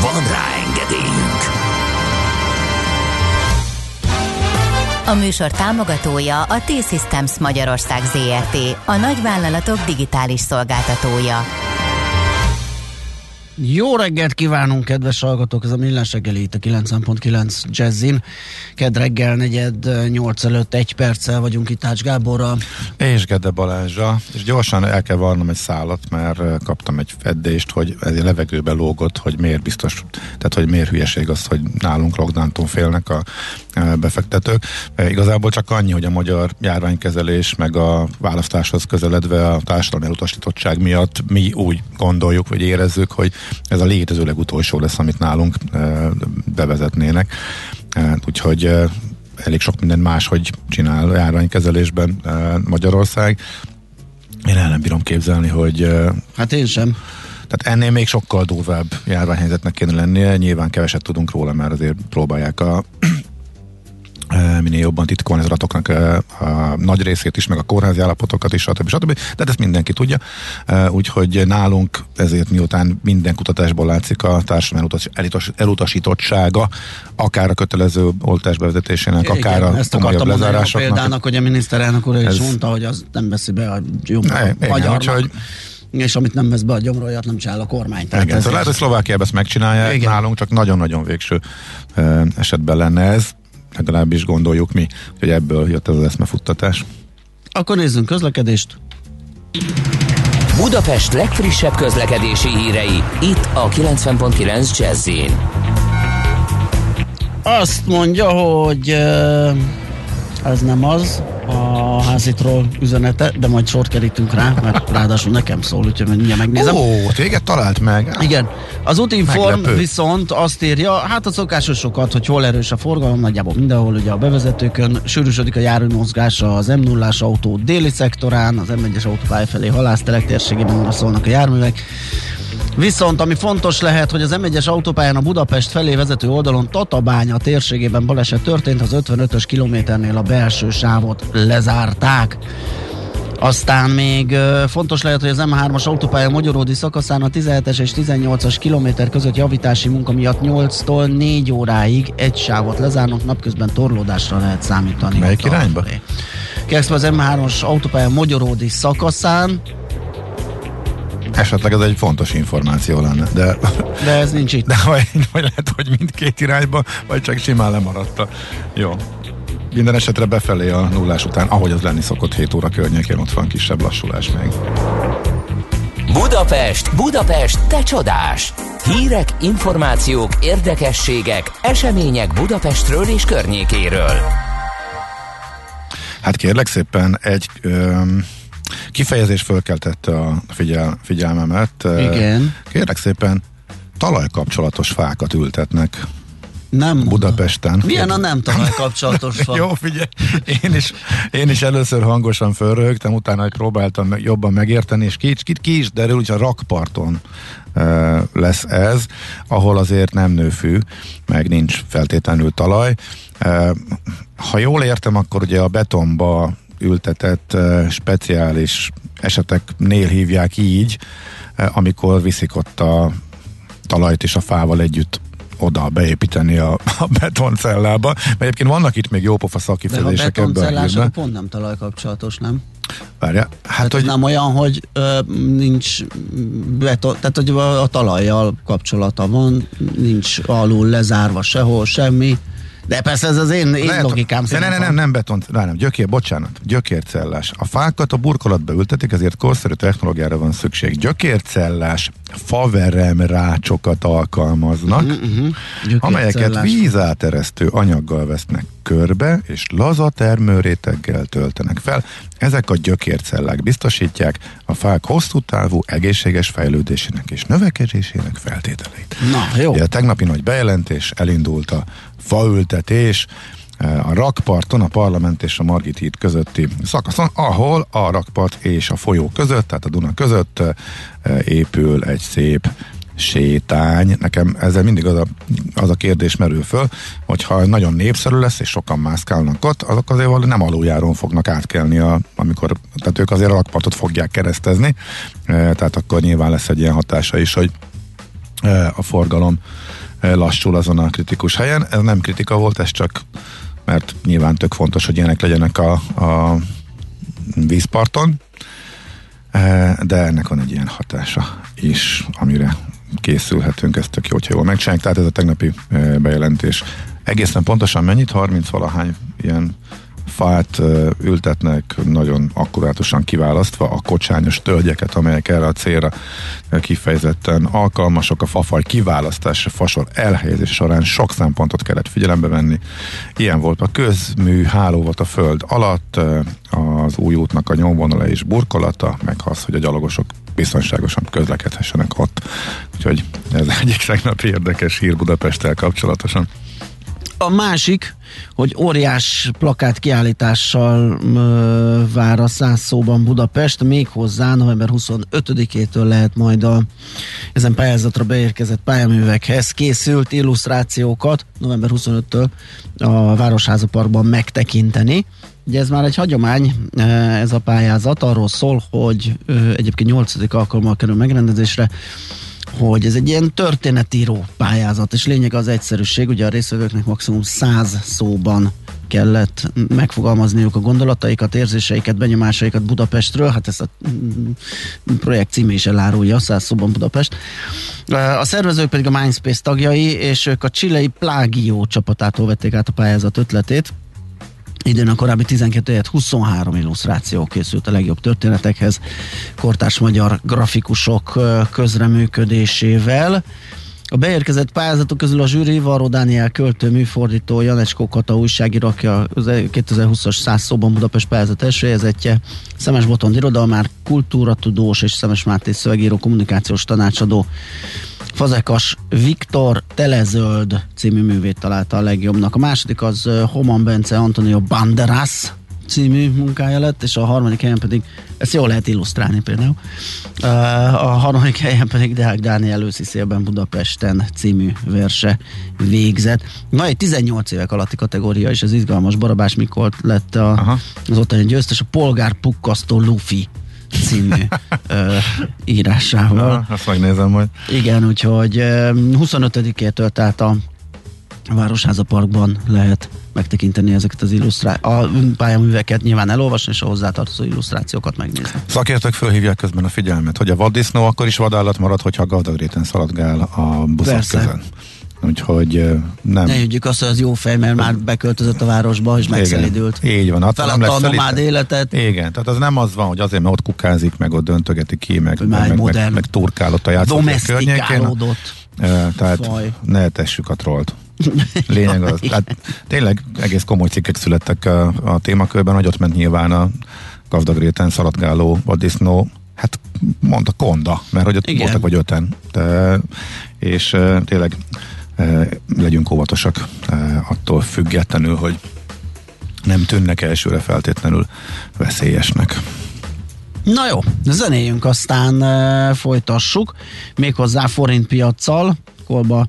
S1: Van rá engedélyünk!
S5: A műsor támogatója a T-Systems Magyarország ZRT, a nagyvállalatok digitális szolgáltatója.
S3: Jó reggelt kívánunk, kedves hallgatók! Ez a Millás reggeli itt a 90.9 Jazzin. Ked reggel negyed 8 előtt egy perccel vagyunk itt Ács Gáborral.
S4: És Gede Balázsa, és gyorsan el kell varnom egy szálat, mert kaptam egy feddést, hogy ez a levegőbe lógott, hogy miért biztos, tehát hogy miért hülyeség az, hogy nálunk lockdowntól félnek a befektetők. Igazából csak annyi, hogy a magyar járványkezelés meg a választáshoz közeledve a társadalmi elutasítottság miatt mi úgy gondoljuk, vagy érezzük, hogy ez a létező legutolsó lesz, amit nálunk bevezetnének. Úgyhogy elég sok minden más, hogy csinál járványkezelésben Magyarország. Én el nem bírom képzelni, hogy...
S3: Hát én sem.
S4: Tehát ennél még sokkal durvább járványhelyzetnek kéne lennie. Nyilván keveset tudunk róla, mert azért próbálják a minél jobban titkolni az adatoknak a nagy részét is, meg a kórházi állapotokat is, stb. stb. De ezt mindenki tudja. Úgyhogy nálunk ezért miután minden kutatásból látszik a társadalmi elutas, elutasítottsága, akár a kötelező oltás bevezetésének,
S3: Igen,
S4: akár a
S3: ezt akartam lezárásoknak. A példának, hogy a miniszterelnök úr is mondta, hogy az nem veszi be a jobb magyarnak. és amit nem vesz be a gyomroljat, nem csinál a kormány.
S4: Tehát Igen, szóval lehet, hogy Szlovákiában ezt megcsinálják, Igen. nálunk csak nagyon-nagyon végső esetben lenne ez legalábbis gondoljuk mi, hogy ebből jött ez az eszmefuttatás.
S3: Akkor nézzünk közlekedést.
S1: Budapest legfrissebb közlekedési hírei, itt a 90.9 jazz
S3: Azt mondja, hogy ez nem az, a házitról üzenete, de majd sort kerítünk rá, mert ráadásul nekem szól, úgyhogy mindjárt megnézem.
S4: Ó, téged talált meg.
S3: Igen. Az útinform Meglepő. viszont azt írja, hát a szokásosokat, hogy hol erős a forgalom, nagyjából mindenhol, ugye a bevezetőkön sűrűsödik a járműmozgása az m 0 autó déli szektorán, az M1-es autópálya felé halásztelek térségében szólnak a járművek. Viszont ami fontos lehet, hogy az M1-es autópályán a Budapest felé vezető oldalon Tatabánya térségében baleset történt, az 55-ös kilométernél a belső sávot lezárták. Aztán még fontos lehet, hogy az M3-as autópálya Magyaródi szakaszán a 17-es és 18-as kilométer között javítási munka miatt 8-tól 4 óráig egy sávot lezárnak, napközben torlódásra lehet számítani.
S4: Melyik irányba?
S3: Kezdve az M3-as autópálya Magyaródi szakaszán,
S4: Esetleg ez egy fontos információ lenne, de...
S3: De ez nincs itt.
S4: De vagy, vagy lehet, hogy mindkét irányba, vagy csak simán lemaradta. Jó. Minden esetre befelé a nullás után, ahogy az lenni szokott 7 óra környékén, ott van kisebb lassulás még.
S1: Budapest, Budapest, te csodás! Hírek, információk, érdekességek, események Budapestről és környékéről.
S4: Hát kérlek szépen egy... Öm, kifejezés fölkeltette a figyel, figyelmemet.
S3: Igen.
S4: Kérlek szépen, talajkapcsolatos fákat ültetnek
S3: nem
S4: Budapesten.
S3: Milyen a nem talajkapcsolatos fa? [laughs]
S4: Jó, figyelj, én is, én is először hangosan fölrögtem, utána hogy próbáltam jobban megérteni, és ki, ki, ki is derül, hogy a rakparton uh, lesz ez, ahol azért nem nőfű, meg nincs feltétlenül talaj. Uh, ha jól értem, akkor ugye a betonba ültetett speciális eseteknél hívják így, amikor viszik ott a talajt és a fával együtt oda beépíteni a, a betoncellába. Mert egyébként vannak itt még jópofa szakifejezések
S3: ebben a hírben. pont nem talajkapcsolatos, nem?
S4: Várja,
S3: hát, hát hogy... nem olyan, hogy ö, nincs beton, tehát hogy a, a talajjal kapcsolata van, nincs alul lezárva sehol, semmi. De persze ez az én, én Lehet, logikám
S4: szerint. Nem, nem, nem, nem beton, nem, gyökér, bocsánat, gyökércellás. A fákat a burkolatba ültetik, ezért korszerű technológiára van szükség. Gyökércellás faverem rácsokat alkalmaznak, uh-huh. amelyeket vízáteresztő anyaggal vesznek körbe, és laza termőréteggel töltenek fel. Ezek a gyökércellák biztosítják a fák hosszú távú egészséges fejlődésének és növekedésének feltételeit.
S3: Na, jó.
S4: Ugye a tegnapi nagy bejelentés elindult a faültetés, eh, a rakparton, a parlament és a Margit híd közötti szakaszon, ahol a rakpart és a folyó között, tehát a Duna között eh, épül egy szép sétány. Nekem ezzel mindig az a, az a kérdés merül föl, hogyha nagyon népszerű lesz, és sokan mászkálnak ott, azok azért nem aluljáron fognak átkelni, a, amikor, tehát ők azért a lakpartot fogják keresztezni, e, tehát akkor nyilván lesz egy ilyen hatása is, hogy e, a forgalom e, lassul azon a kritikus helyen. Ez nem kritika volt, ez csak mert nyilván tök fontos, hogy ilyenek legyenek a, a vízparton, de ennek van egy ilyen hatása is, amire készülhetünk, ezt tök jó, hogyha jól megcsináljuk. Tehát ez a tegnapi e, bejelentés. Egészen pontosan mennyit? 30 valahány ilyen fát ültetnek nagyon akkurátusan kiválasztva a kocsányos tölgyeket, amelyek erre a célra kifejezetten alkalmasok. A fafaj kiválasztása, fasor elhelyezés során sok szempontot kellett figyelembe venni. Ilyen volt a közmű háló volt a föld alatt, az új útnak a nyomvonala és burkolata, meg az, hogy a gyalogosok biztonságosan közlekedhessenek ott. Úgyhogy ez egyik [laughs] tegnapi érdekes hír Budapesttel kapcsolatosan.
S3: A másik, hogy óriás plakát kiállítással ö, vár a száz szóban Budapest, méghozzá november 25-től lehet majd a ezen pályázatra beérkezett pályaművekhez készült illusztrációkat november 25-től a Városháza Parkban megtekinteni. Ugye ez már egy hagyomány, ez a pályázat, arról szól, hogy egyébként 8. alkalommal kerül megrendezésre, hogy ez egy ilyen történetíró pályázat, és lényeg az egyszerűség, ugye a részvevőknek maximum száz szóban kellett megfogalmazniuk a gondolataikat, érzéseiket, benyomásaikat Budapestről, hát ezt a mm, projekt címe is elárulja, száz szóban Budapest. A szervezők pedig a Mindspace tagjai, és ők a csilei Plágió csapatától vették át a pályázat ötletét, Idén a korábbi 12 helyett 23 illusztráció készült a legjobb történetekhez, kortárs magyar grafikusok közreműködésével. A beérkezett pályázatok közül a zsűri Varó Dániel költő, műfordító, Janecskó Kata újságíró, aki a 2020-as 100 szóban Budapest pályázat első helyzetje, Szemes Botond irodalmár, kultúratudós és Szemes Máté szövegíró, kommunikációs tanácsadó. Fazekas Viktor Telezöld című művét találta a legjobbnak. A második az Homan Bence Antonio Banderas című munkája lett, és a harmadik helyen pedig, ezt jól lehet illusztrálni például, a harmadik helyen pedig Deák Dániel őszi szélben Budapesten című verse végzett. Na, egy 18 évek alatti kategória, és az izgalmas Barabás Mikolt lett a, Aha. az ottani győztes, a polgár pukkasztó Luffy című ö, írásával.
S4: Na, azt megnézem majd.
S3: Igen, úgyhogy 25-től tehát a Városháza Parkban lehet megtekinteni ezeket az illusztrációkat, a pályaműveket nyilván elolvasni, és a hozzátartozó illusztrációkat megnézni.
S4: Szakértők fölhívják közben a figyelmet, hogy a vaddisznó akkor is vadállat marad, hogyha gazdag réten szaladgál a buszok Persze. közön. Úgyhogy nem.
S3: Ne higgyük azt, hogy az jó fej, mert már beköltözött a városba, és megszelidült.
S4: Így van.
S3: Hát lesz a nomád életet.
S4: Igen, tehát az nem az van, hogy azért, mert ott kukázik, meg ott döntögeti ki, meg, meg, meg, meg, meg turkál ott a játszó környékén. Tehát faj. ne tessük a trollt. [laughs] Lényeg az. Tehát tényleg egész komoly cikkek születtek a, a témakörben, hogy ott ment nyilván a gazdag réten szaladgáló vaddisznó, hát mondta konda, mert hogy ott Igen. voltak vagy öten. De, és tényleg legyünk óvatosak attól függetlenül, hogy nem tűnnek elsőre feltétlenül veszélyesnek.
S3: Na jó, zenéjünk, aztán e, folytassuk, méghozzá forintpiacsal, Kolba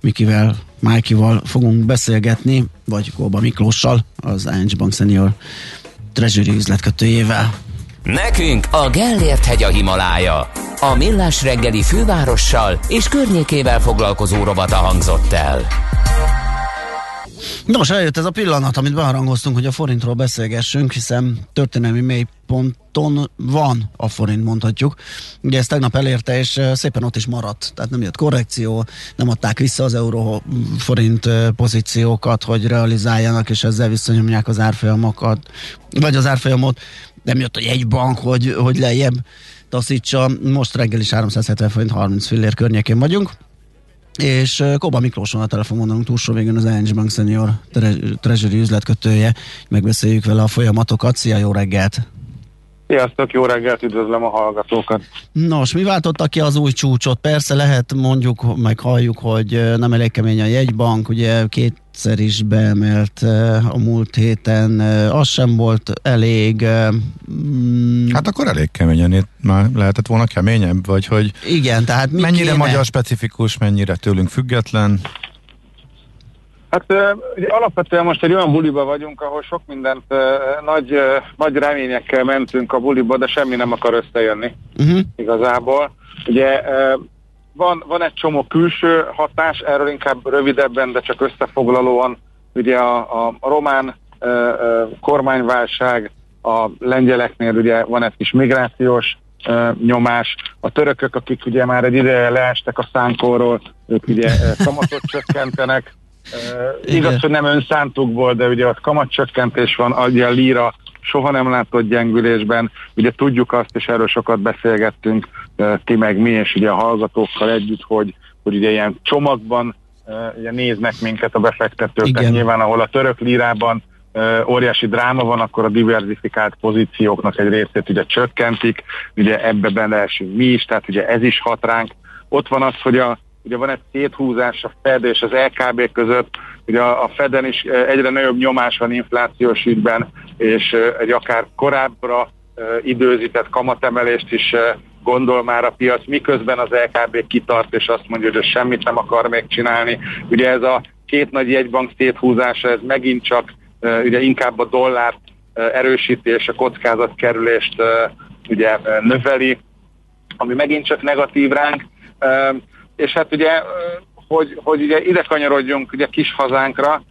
S3: Mikivel, Májkival fogunk beszélgetni, vagy Kolba Miklóssal, az ING Bank Senior Treasury üzletkötőjével.
S1: Nekünk a Gellért hegy a Himalája. A millás reggeli fővárossal és környékével foglalkozó robata hangzott el.
S3: Nos, eljött ez a pillanat, amit beharangoztunk, hogy a forintról beszélgessünk, hiszen történelmi mélyponton van a forint, mondhatjuk. Ugye ezt tegnap elérte, és szépen ott is maradt. Tehát nem jött korrekció, nem adták vissza az euró forint pozíciókat, hogy realizáljanak, és ezzel visszanyomják az árfolyamokat, vagy az árfolyamot. Nem jött egy bank, hogy, hogy lejjebb taszítsa. Most reggel is 370 forint 30 fillér környékén vagyunk és Koba Miklós van a telefonvonalunk túlsó végén az ING Bank Senior Treasury üzletkötője. Megbeszéljük vele a folyamatokat. Szia, jó reggelt!
S6: Sziasztok, jó reggelt, üdvözlöm a hallgatókat.
S3: Nos, mi váltotta ki az új csúcsot? Persze lehet mondjuk, meg halljuk, hogy nem elég kemény a jegybank, ugye kétszer is beemelt a múlt héten, az sem volt elég.
S4: Mm. Hát akkor elég keményen, itt már lehetett volna keményebb, vagy hogy
S3: igen, tehát mi
S4: mennyire
S3: kéne?
S4: magyar specifikus, mennyire tőlünk független?
S6: Hát ugye alapvetően most egy olyan buliba vagyunk, ahol sok mindent nagy, nagy reményekkel mentünk a buliba, de semmi nem akar összejönni uh-huh. igazából. Ugye van, van egy csomó külső hatás, erről inkább rövidebben, de csak összefoglalóan, ugye a, a, a román a, a kormányválság, a lengyeleknél ugye van egy kis migrációs nyomás. A törökök, akik ugye már egy ideje leestek a szánkóról, ők ugye kamatot csökkentenek, Uh, igaz, hogy nem önszántukból, de ugye ott kamatcsökkentés van, ugye a líra soha nem látott gyengülésben, ugye tudjuk azt, és erről sokat beszélgettünk, ti meg mi, és ugye a hallgatókkal együtt, hogy, hogy ugye ilyen csomagban ugye néznek minket a befektetők, Igen. nyilván ahol a török lírában óriási dráma van, akkor a diversifikált pozícióknak egy részét ugye csökkentik, ugye ebbe beleesünk mi is, tehát ugye ez is hat ránk. Ott van az, hogy a ugye van egy széthúzás a Fed és az LKB között, ugye a, a Feden is egyre nagyobb nyomás van inflációs ügyben, és egy akár korábbra időzített kamatemelést is gondol már a piac, miközben az LKB kitart, és azt mondja, hogy semmit nem akar még csinálni. Ugye ez a két nagy jegybank széthúzása, ez megint csak ugye inkább a dollár erősítés, a kockázatkerülést ugye növeli, ami megint csak negatív ránk és hát ugye, hogy, hogy ugye ide kanyarodjunk ugye kis hazánkra,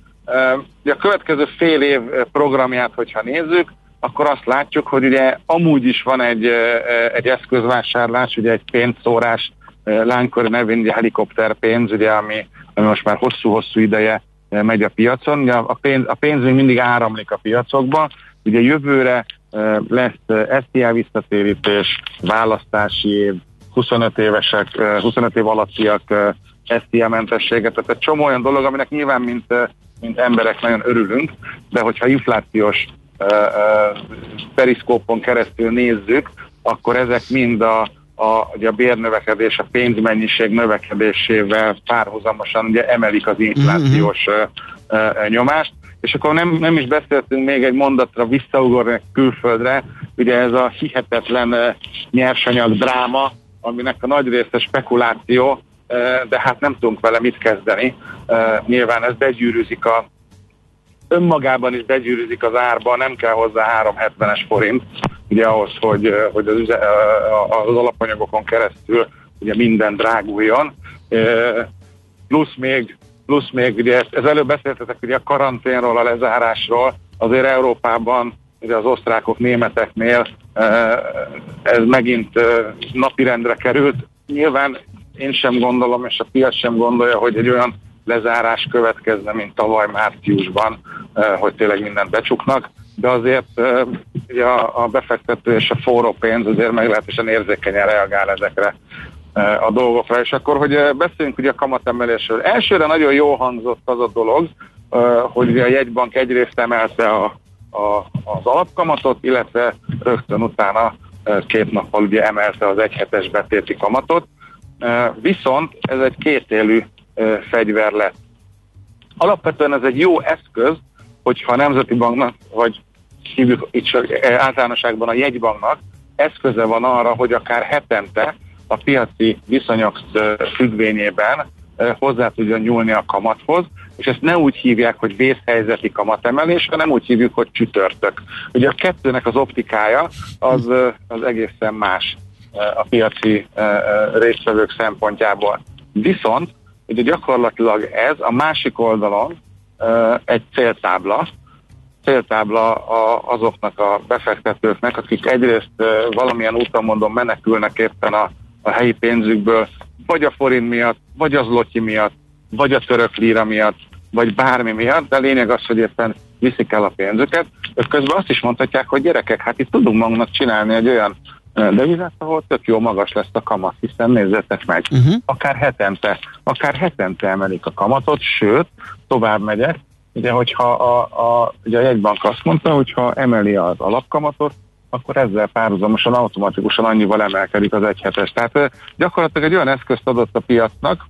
S6: ugye a következő fél év programját, hogyha nézzük, akkor azt látjuk, hogy ugye amúgy is van egy, egy eszközvásárlás, ugye egy pénzszórás, lánykor nevén ugye helikopterpénz, ugye, ami, ami most már hosszú-hosszú ideje megy a piacon. Ugye a, pénz, a pénz még mindig áramlik a piacokba, ugye jövőre lesz SZIA visszatérítés, választási év, 25 évesek, 25 év alattiak STI mentességet, tehát egy csomó olyan dolog, aminek nyilván mint, mint emberek nagyon örülünk, de hogyha inflációs periszkópon keresztül nézzük, akkor ezek mind a, a, ugye a bérnövekedés, a pénzmennyiség növekedésével párhuzamosan ugye emelik az inflációs mm-hmm. nyomást, és akkor nem, nem is beszéltünk még egy mondatra visszaugorni külföldre, ugye ez a hihetetlen nyersanyag dráma, aminek a nagy része spekuláció, de hát nem tudunk vele mit kezdeni. Nyilván ez begyűrűzik a önmagában is begyűrűzik az árba, nem kell hozzá 370-es forint, ugye ahhoz, hogy, hogy az, üze, az alapanyagokon keresztül ugye minden dráguljon. Plusz még, plusz még ugye ez előbb beszéltetek ugye a karanténról, a lezárásról, azért Európában ugye az osztrákok, németeknél ez megint napirendre került. Nyilván én sem gondolom, és a piac sem gondolja, hogy egy olyan lezárás következne, mint tavaly márciusban, hogy tényleg mindent becsuknak, de azért a, befektető és a forró pénz azért meglehetősen érzékenyen reagál ezekre a dolgokra. És akkor, hogy beszéljünk ugye a kamatemelésről. Elsőre nagyon jó hangzott az a dolog, hogy a jegybank egyrészt emelte a, a, az alapkamatot, illetve rögtön utána két nappal ugye emelte az egyhetes betéti kamatot. Viszont ez egy kétélű fegyver lett. Alapvetően ez egy jó eszköz, hogyha a Nemzeti Banknak, vagy hívjuk itt csak általánosságban a jegybanknak eszköze van arra, hogy akár hetente a piaci viszonyok függvényében hozzá tudjon nyúlni a kamathoz, és ezt ne úgy hívják, hogy vészhelyzeti kamatemelés, hanem úgy hívjuk, hogy csütörtök. Ugye a kettőnek az optikája az, az egészen más a piaci résztvevők szempontjából. Viszont ugye gyakorlatilag ez a másik oldalon egy céltábla, céltábla azoknak a befektetőknek, akik egyrészt valamilyen úton mondom menekülnek éppen a, a helyi pénzükből, vagy a forint miatt, vagy az lotyi miatt, vagy a török líra miatt, vagy bármi miatt, de a lényeg az, hogy éppen viszik el a pénzüket. Ők közben azt is mondhatják, hogy gyerekek, hát itt tudunk magunknak csinálni egy olyan devizát, ahol tök jó magas lesz a kamat, hiszen nézzetek meg, uh-huh. akár hetente, akár hetente emelik a kamatot, sőt, tovább megyek, ugye, hogyha a, a, ugye a jegybank azt mondta, hogyha emeli az alapkamatot, akkor ezzel párhuzamosan automatikusan annyival emelkedik az egyhetes. Tehát gyakorlatilag egy olyan eszközt adott a piacnak,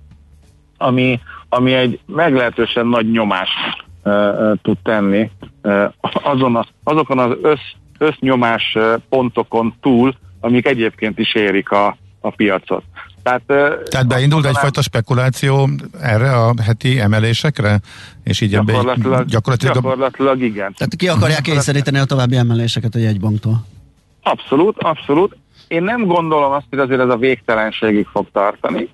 S6: ami, ami egy meglehetősen nagy nyomást uh, tud tenni uh, azon a, azokon az össz, össznyomás pontokon túl, amik egyébként is érik a, a piacot.
S4: Tehát, Tehát beindult egyfajta spekuláció erre a heti emelésekre? És így
S6: gyakorlatilag, gyakorlatilag, gyakorlatilag igen.
S3: Tehát ki akarják kényszeríteni a további emeléseket a jegybanktól?
S6: Abszolút, abszolút. Én nem gondolom azt, hogy azért ez a végtelenségig fog tartani.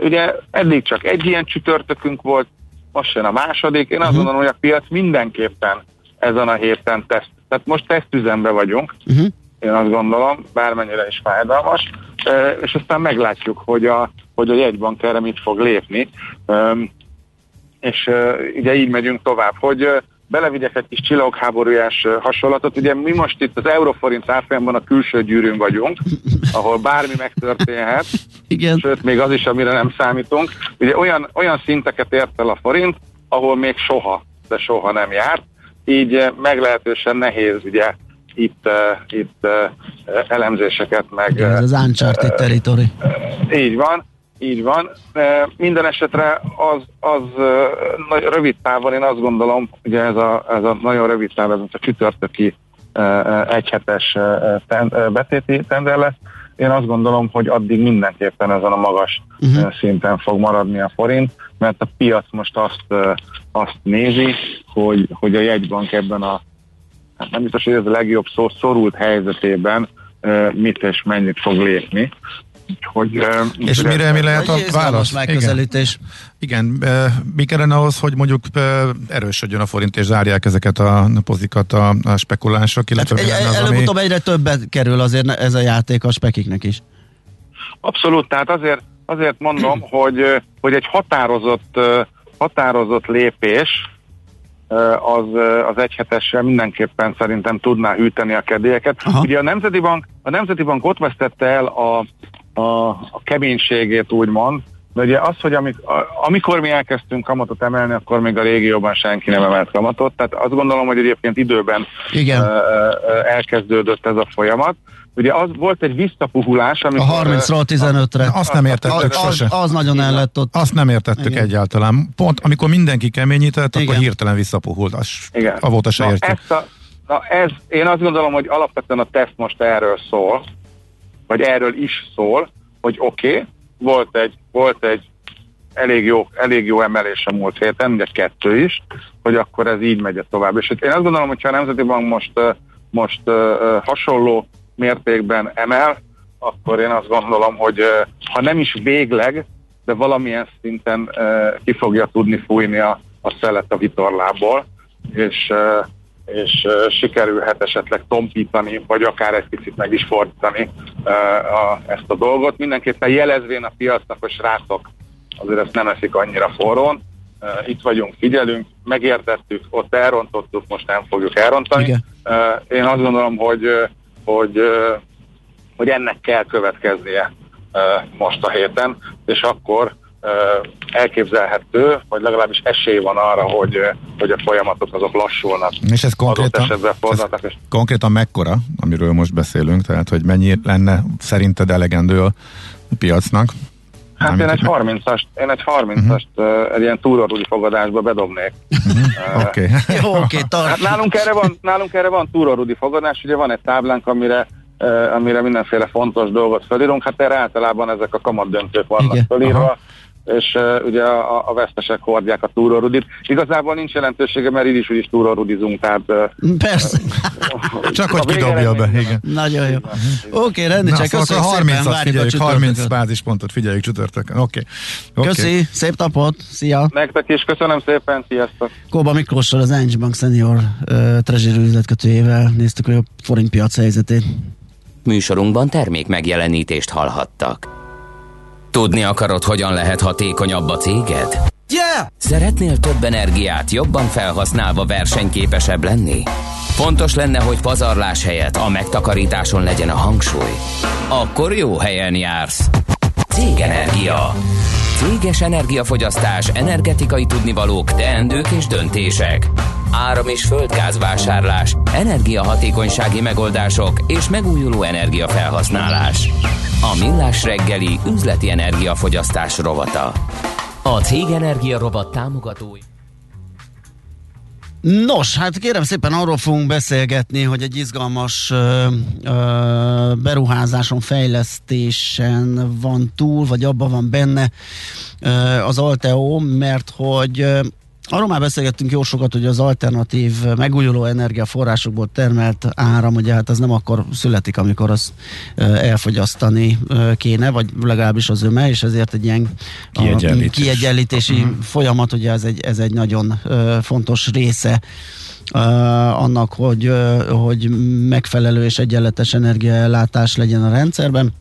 S6: Ugye eddig csak egy ilyen csütörtökünk volt, most jön a második. Én azt uh-huh. gondolom, hogy a piac mindenképpen ezen a héten teszt. Tehát most tesztüzembe vagyunk, uh-huh. én azt gondolom, bármennyire is fájdalmas, és aztán meglátjuk, hogy a, hogy a jegybank erre mit fog lépni. És ugye így megyünk tovább, hogy belevigyek egy kis csillagháborújás hasonlatot. Ugye mi most itt az Euroforint árfolyamban a külső gyűrűn vagyunk, [laughs] ahol bármi megtörténhet,
S3: Igen.
S6: sőt még az is, amire nem számítunk. Ugye olyan, olyan szinteket ért el a forint, ahol még soha, de soha nem járt, így meglehetősen nehéz ugye itt, uh, itt uh, elemzéseket meg...
S3: Igen, ez az Uncharted uh, territory.
S6: Így van. Így van. Minden esetre az, az rövid távon én azt gondolom, ugye ez a, ez a nagyon rövid táv, ez a csütörtöki egyhetes betéti tender lesz. Én azt gondolom, hogy addig mindenképpen ezen a magas uh-huh. szinten fog maradni a forint, mert a piac most azt, azt nézi, hogy, hogy a jegybank ebben a hát nem biztos, hogy ez a legjobb szó, szorult helyzetében mit és mennyit fog lépni.
S4: Hogy, és mire mi lehet a válasz?
S3: Megközelítés.
S4: Igen, igen. mi kellene ahhoz, hogy mondjuk erősödjön a forint, és zárják ezeket a pozikat a, a spekulánsok?
S3: Illetve hát egy, az, előbb-utóbb ami... egyre többet kerül azért ez a játék a spekiknek is.
S6: Abszolút, tehát azért, azért mondom, [clears throat] hogy, hogy egy határozott, határozott lépés az, az egyhetessel mindenképpen szerintem tudná hűteni a kedélyeket. Aha. Ugye a Nemzeti Bank, a Nemzeti Bank ott vesztette el a, a, a keménységét, úgymond, de ugye az, hogy amik, amikor mi elkezdtünk kamatot emelni, akkor még a régióban senki nem emelt kamatot, tehát azt gondolom, hogy egyébként időben
S3: Igen.
S6: elkezdődött ez a folyamat. Ugye az volt egy visszapuhulás, amikor...
S3: A 30-ról 15-re.
S4: Azt nem értettük
S3: az, sose. Az, az nagyon el lett ott.
S4: Azt nem értettük Igen. egyáltalán. Pont amikor mindenki keményített, Igen. akkor hirtelen visszapuhult. Az, Igen. Avóta se értjük.
S6: Ezt a, na ez, én azt gondolom, hogy alapvetően a teszt most erről szól, vagy erről is szól, hogy oké, okay, volt egy, volt egy elég jó, elég jó emelés a múlt héten, ugye kettő is, hogy akkor ez így megy tovább. És én azt gondolom, hogy ha a Nemzeti Bank most, most hasonló mértékben emel, akkor én azt gondolom, hogy ha nem is végleg, de valamilyen szinten ki fogja tudni fújni a, a szelet a vitorlából, és, és sikerülhet esetleg tompítani, vagy akár egy picit meg is fordítani a, ezt a dolgot. Mindenképpen jelezvén a piacnak, hogy srácok, azért ezt nem eszik annyira forrón, itt vagyunk, figyelünk, megértettük, ott elrontottuk, most nem fogjuk elrontani. Igen. Én azt gondolom, hogy hogy, hogy ennek kell következnie most a héten, és akkor elképzelhető, vagy legalábbis esély van arra, hogy, hogy a folyamatok azok lassulnak.
S4: És ez konkrétan, ez és... konkrétan mekkora, amiről most beszélünk, tehát hogy mennyi lenne szerinted elegendő a piacnak?
S6: Hát én egy 30-ast, én egy 30-ast uh-huh. egy ilyen túrorúdi fogadásba bedobnék.
S4: Uh-huh. Oké. Okay. [laughs]
S3: Jó, oké, [laughs] okay,
S6: hát nálunk erre van, nálunk erre van túrorúdi fogadás, ugye van egy táblánk, amire amire mindenféle fontos dolgot felírunk, hát erre általában ezek a kamatdöntők vannak Igen. felírva. Aha és uh, ugye a, a vesztesek hordják a túrórudit. Igazából nincs jelentősége, mert így is úgyis túrórudizunk, tehát...
S3: Uh, Persze.
S4: csak hogy kidobja be, igen.
S3: Nagyon jó. Oké, okay, rendi, csak köszönjük
S4: 30 szépen, figyeljük, 30 bázispontot figyeljük csütörtökön. Oké.
S3: Okay. Okay. Köszi, szép napot, szia!
S6: Nektek is, köszönöm szépen, sziasztok!
S3: Kóba Miklóssal, az Enge Bank Senior uh, Treasury üzletkötőjével néztük a forint piac helyzetét.
S1: Műsorunkban termék megjelenítést hallhattak. Tudni akarod, hogyan lehet hatékonyabb a céged?
S3: Yeah!
S1: Szeretnél több energiát jobban felhasználva versenyképesebb lenni? Fontos lenne, hogy pazarlás helyett a megtakarításon legyen a hangsúly. Akkor jó helyen jársz. Cégenergia. Céges energiafogyasztás, energetikai tudnivalók, teendők és döntések. Áram- és földgázvásárlás, energiahatékonysági megoldások és megújuló energiafelhasználás. A Millás reggeli üzleti energiafogyasztás rovata. A Cég Energia Robot támogatói.
S3: Nos, hát kérem szépen arról fogunk beszélgetni, hogy egy izgalmas ö, ö, beruházáson, fejlesztésen van túl, vagy abban van benne ö, az Alteo, mert hogy Arról már beszélgettünk jó sokat, hogy az alternatív megújuló energiaforrásokból termelt áram, ugye hát az nem akkor születik, amikor az elfogyasztani kéne, vagy legalábbis az öme, és ezért egy ilyen
S4: Kiegyenlítés.
S3: kiegyenlítési uh-huh. folyamat, ugye ez egy, ez egy nagyon fontos része annak, hogy, hogy megfelelő és egyenletes energiaellátás legyen a rendszerben.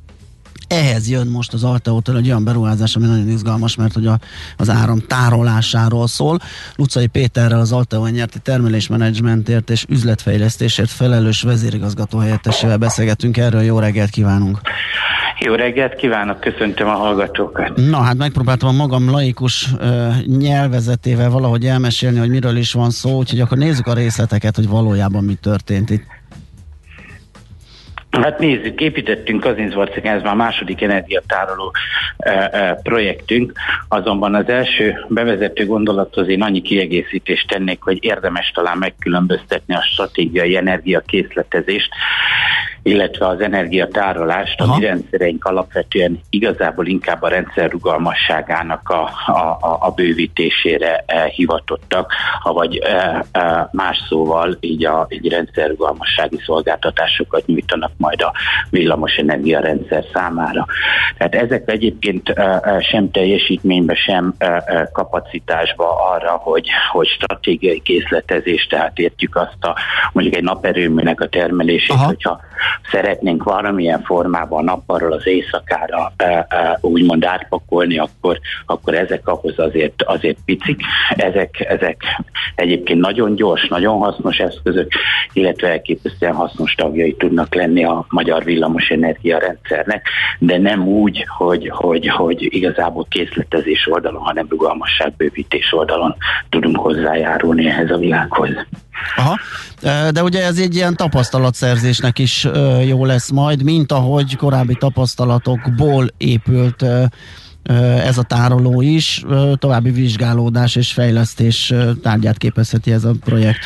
S3: Ehhez jön most az Alteótól egy olyan beruházás, ami nagyon izgalmas, mert hogy a, az áram tárolásáról szól. Lucai Péterrel az Alteó nyerti termelésmenedzsmentért és üzletfejlesztésért felelős vezérigazgató helyettesével beszélgetünk erről. Jó reggelt kívánunk!
S7: Jó reggelt kívánok, köszöntöm a hallgatókat.
S3: Na hát megpróbáltam a magam laikus uh, nyelvezetével valahogy elmesélni, hogy miről is van szó, úgyhogy akkor nézzük a részleteket, hogy valójában mi történt itt.
S7: Hát nézzük, építettünk Kazincbarcegen, ez már második energiatároló e, e, projektünk, azonban az első bevezető gondolathoz én annyi kiegészítést tennék, hogy érdemes talán megkülönböztetni a stratégiai energiakészletezést, illetve az energiatárolást, Aha. a mi rendszereink alapvetően igazából inkább a rendszer rugalmasságának a, a, a bővítésére e, hivatottak, vagy e, e, más szóval így a így rendszerrugalmassági szolgáltatásokat nyújtanak majd a villamos energiarendszer számára. Tehát ezek egyébként sem teljesítménybe, sem kapacitásba arra, hogy, hogy stratégiai készletezés, tehát értjük azt a mondjuk egy naperőműnek a termelését, Aha. hogyha szeretnénk valamilyen formában nappalról az éjszakára úgymond átpakolni, akkor, akkor ezek ahhoz azért, azért picik. Ezek, ezek egyébként nagyon gyors, nagyon hasznos eszközök, illetve elképesztően hasznos tagjai tudnak lenni a magyar villamos energiarendszernek, de nem úgy, hogy, hogy, hogy igazából készletezés oldalon, hanem rugalmasságbővítés oldalon tudunk hozzájárulni ehhez a világhoz.
S3: Aha, de ugye ez egy ilyen tapasztalatszerzésnek is jó lesz majd, mint ahogy korábbi tapasztalatokból épült ez a tároló is, további vizsgálódás és fejlesztés tárgyát képezheti ez a projekt.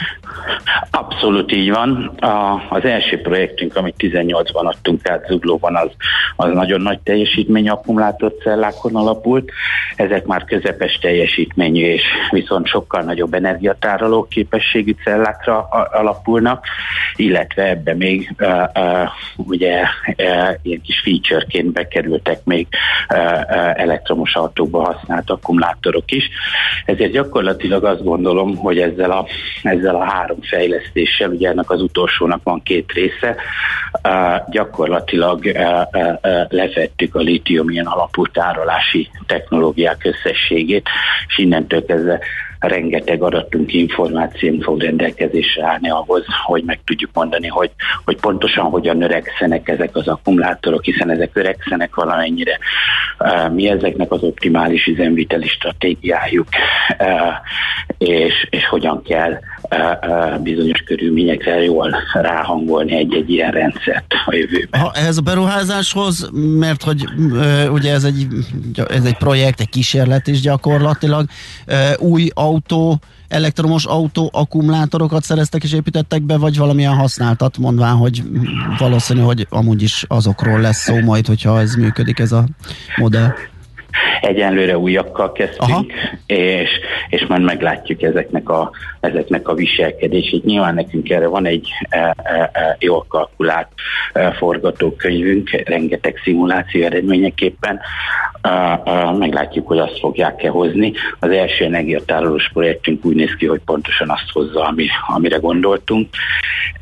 S7: Abszolút így van. A, az első projektünk, amit 18-ban adtunk át Zuglóban, az, az nagyon nagy teljesítmény akkumulátorcellákon alapult. Ezek már közepes teljesítményű és viszont sokkal nagyobb energiatároló képességű cellákra alapulnak, illetve ebbe még uh, uh, ugye uh, ilyen kis featureként bekerültek még uh, uh, elektromos autókba használt akkumulátorok is. Ezért gyakorlatilag azt gondolom, hogy ezzel a, ezzel a három fejlesztéssel, ugye ennek az utolsónak van két része, gyakorlatilag lefettük a litium ilyen alapú tárolási technológiák összességét, és innentől kezdve rengeteg adatunk, információnk fog rendelkezésre állni ahhoz, hogy meg tudjuk mondani, hogy, hogy pontosan hogyan öregszenek ezek az akkumulátorok, hiszen ezek öregszenek valamennyire. Mi ezeknek az optimális üzemviteli stratégiájuk, és, és hogyan kell bizonyos körülményekre jól ráhangolni egy-egy ilyen rendszert a jövőben.
S3: Ha ehhez a beruházáshoz, mert hogy ugye ez egy, ez egy projekt, egy kísérlet is gyakorlatilag, új autó, elektromos autó akkumulátorokat szereztek és építettek be, vagy valamilyen használtat, mondván, hogy valószínű, hogy amúgy is azokról lesz szó majd, hogyha ez működik ez a modell.
S7: Egyenlőre újakkal kezdtünk, és, és majd meglátjuk ezeknek a, ezeknek a viselkedését. Nyilván nekünk erre van egy e, e, e, jól kalkulált e, forgatókönyvünk, rengeteg szimuláció eredményeképpen. E, e, meglátjuk, hogy azt fogják-e hozni. Az első energiatárolós projektünk úgy néz ki, hogy pontosan azt hozza, ami, amire gondoltunk.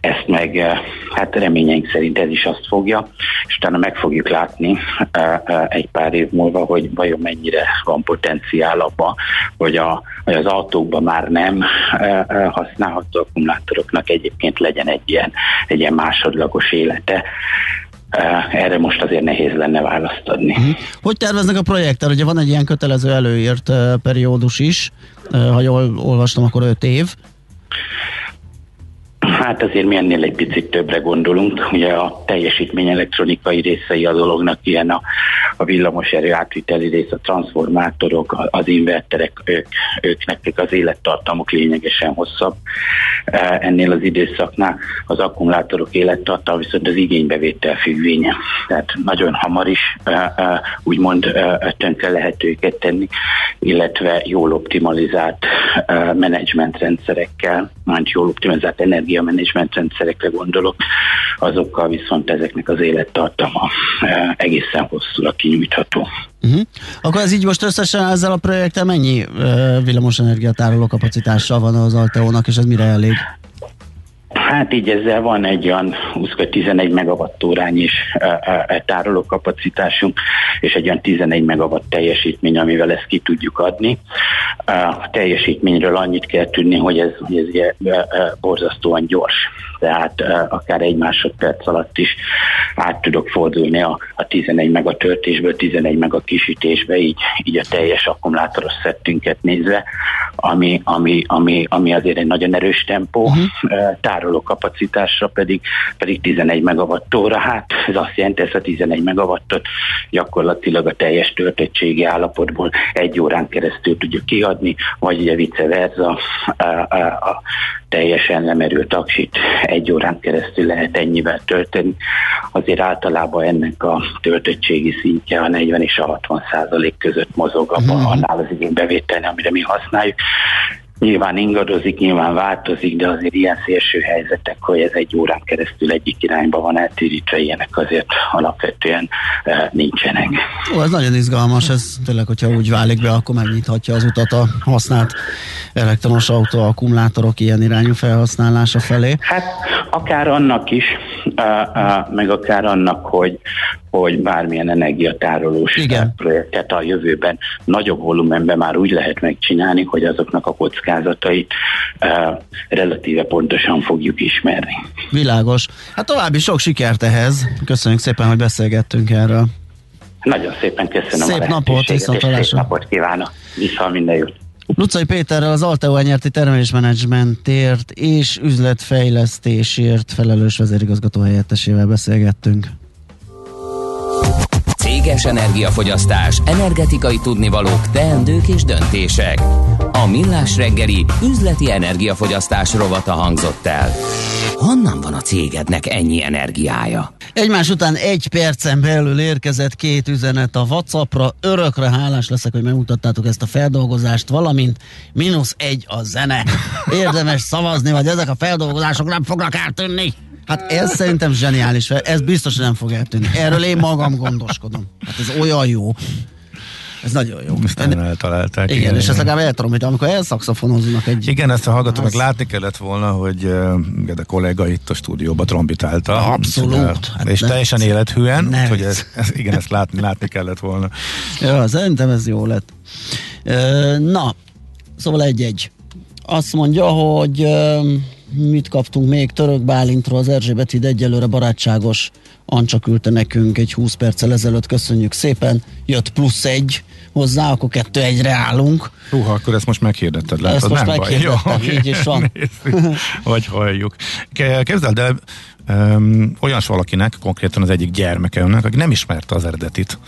S7: Ezt meg e, hát reményeink szerint ez is azt fogja, és utána meg fogjuk látni e, e, egy pár év múlva, hogy vajon mennyire van potenciál abban, hogy, a, hogy az autókban már nem e, e, használható akkumulátoroknak egyébként legyen egy ilyen, egy ilyen másodlagos élete. E, erre most azért nehéz lenne választ adni. Uh-huh.
S3: Hogy terveznek a projekttel? Ugye van egy ilyen kötelező előírt periódus is, ha jól olvastam, akkor 5 év.
S7: Hát azért mi ennél egy picit többre gondolunk. Ugye a teljesítmény elektronikai részei a dolognak ilyen a, a villamoserő átviteli rész, a transformátorok, az inverterek, ők, ők nekik az élettartamok lényegesen hosszabb. E, ennél az időszaknál az akkumulátorok élettartam viszont az igénybevétel függvénye. Tehát nagyon hamar is e, e, úgymond tönkre lehet őket tenni, illetve jól optimalizált menedzsmentrendszerekkel, jól optimalizált energia energiamenedzsment rendszerekre gondolok, azokkal viszont ezeknek az élettartama egészen hosszúra kinyújtható.
S3: Uh-huh. Akkor ez így most összesen ezzel a projekttel mennyi villamosenergia tároló kapacitással van az Alteónak, és ez mire elég?
S7: Hát így ezzel van egy olyan 20-11 megawattórányi is e, e, tároló kapacitásunk, és egy olyan 11 megawatt teljesítmény, amivel ezt ki tudjuk adni. A teljesítményről annyit kell tudni, hogy ez, hogy ez ugye, borzasztóan gyors tehát akár egy másodperc alatt is át tudok fordulni a, a 11 meg a törtésből 11 meg a kisütésbe, így, így a teljes akkumulátoros szettünket nézve, ami, ami, ami, ami azért egy nagyon erős tempó, uh-huh. tároló kapacitásra pedig, pedig 11 megawattóra, hát ez azt jelenti, ez a 11 megawattot gyakorlatilag a teljes töltöttségi állapotból egy órán keresztül tudjuk kiadni, vagy ugye vice versa, a, a, a teljesen lemerült aksit egy órán keresztül lehet ennyivel tölteni. Azért általában ennek a töltöttségi szintje a 40 és a 60 százalék között mozog abban, hmm. annál az igénybevételni, amire mi használjuk. Nyilván ingadozik, nyilván változik, de azért ilyen szélső helyzetek, hogy ez egy órán keresztül egyik irányba van eltérítve, ilyenek azért alapvetően e, nincsenek.
S3: Ó, ez nagyon izgalmas, ez tényleg, hogyha úgy válik be, akkor megnyithatja az utat a használt elektronos autó akkumulátorok ilyen irányú felhasználása felé.
S7: Hát akár annak is, meg akár annak, hogy, hogy bármilyen energiatárolós Igen. projektet a jövőben nagyobb volumenben már úgy lehet megcsinálni, hogy azoknak a kockázatait relatíve pontosan fogjuk ismerni.
S3: Világos. Hát további sok sikert ehhez. Köszönjük szépen, hogy beszélgettünk erről.
S7: Nagyon szépen köszönöm
S3: Szép
S7: a
S3: napot,
S7: viszontlátásra. Szép napot kívánok. Vissza minden jót.
S3: Lucai Péterrel az Alteo nyerti termelésmenedzsmentért és üzletfejlesztésért felelős vezérigazgató helyettesével beszélgettünk.
S1: Céges energiafogyasztás, energetikai tudnivalók, teendők és döntések. A Millás reggeli üzleti energiafogyasztás rovata hangzott el. Honnan van a cégednek ennyi energiája?
S3: Egymás után egy percen belül érkezett két üzenet a Whatsappra. Örökre hálás leszek, hogy megmutattátok ezt a feldolgozást, valamint mínusz egy a zene. Érdemes szavazni, vagy ezek a feldolgozások nem fognak eltűnni. Hát ez szerintem zseniális, ez biztos, hogy nem fog eltűnni. Erről én magam gondoskodom. Hát ez olyan jó. Ez nagyon jó.
S4: Aztán eltalálták.
S3: Igen, igen és ezt legalább el tudom, hogy amikor elszakszofonoznak egy...
S4: Igen, ezt a hallgató meg látni kellett volna, hogy uh, a kollega itt a stúdióban trombitálta.
S3: Abszolút.
S4: Hát és ne, teljesen élethűen, hogy ez, ez, igen, ezt látni, látni kellett volna.
S3: Ja, szerintem ez jó lett. Uh, na, szóval egy-egy. Azt mondja, hogy uh, mit kaptunk még Török Bálintról, az Erzsébet ide egyelőre barátságos Ancsa küldte nekünk egy 20 perccel ezelőtt, köszönjük szépen, jött plusz egy hozzá, akkor kettő egyre állunk.
S4: Húha, akkor ezt most meghirdetted,
S3: látod, ezt most nem baj. Jó, így is van. [laughs]
S4: Vagy halljuk. Képzeld el, um, olyan valakinek, konkrétan az egyik gyermeke önnek, aki nem ismerte az eredetit,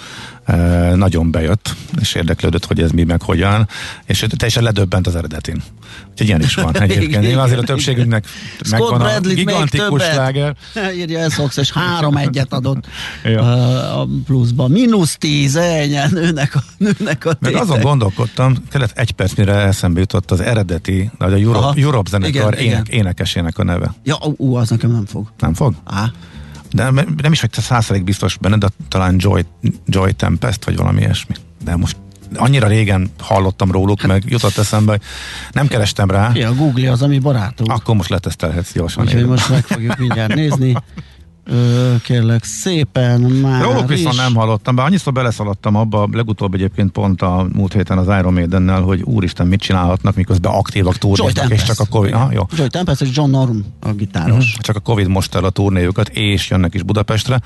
S4: nagyon bejött, és érdeklődött, hogy ez mi meg hogyan, és teljesen ledöbbent az eredetin. Úgyhogy ilyen is van [laughs] egyébként. Én azért a többségünknek megvan a gigantikus sláger. [laughs]
S3: Írja Eszox, és három egyet adott [laughs] ja. a pluszba. Mínusz tíz, ennyi, nőnek a, nőnek a
S4: Meg azon gondolkodtam, kellett egy perc, mire eszembe jutott az eredeti, vagy a Europe, Europe zenekar igen, ének, igen. énekesének a neve.
S3: Ja, ú, az nekem nem fog.
S4: Nem fog?
S3: Á.
S4: De nem is vagy te százszerék biztos benne, de talán Joy, Joy Tempest, vagy valami ilyesmi. De most annyira régen hallottam róluk, hát, meg jutott eszembe, nem kerestem rá.
S3: Ja, a Google az, ami barátunk.
S4: Akkor most letesztelhetsz gyorsan.
S3: Úgyhogy most meg fogjuk mindjárt nézni. [laughs] Kérlek szépen már
S4: Róluk viszont
S3: is.
S4: nem hallottam, bár annyiszor beleszaladtam abba, legutóbb egyébként pont a múlt héten az Iron Maidennel, hogy úristen, mit csinálhatnak, miközben aktívak turnéznak, és csak a Covid, aha, jó.
S3: Joy Tempest és John Norm a gitáros.
S4: Mhm. Csak a Covid most el a turnéjukat, és jönnek is Budapestre,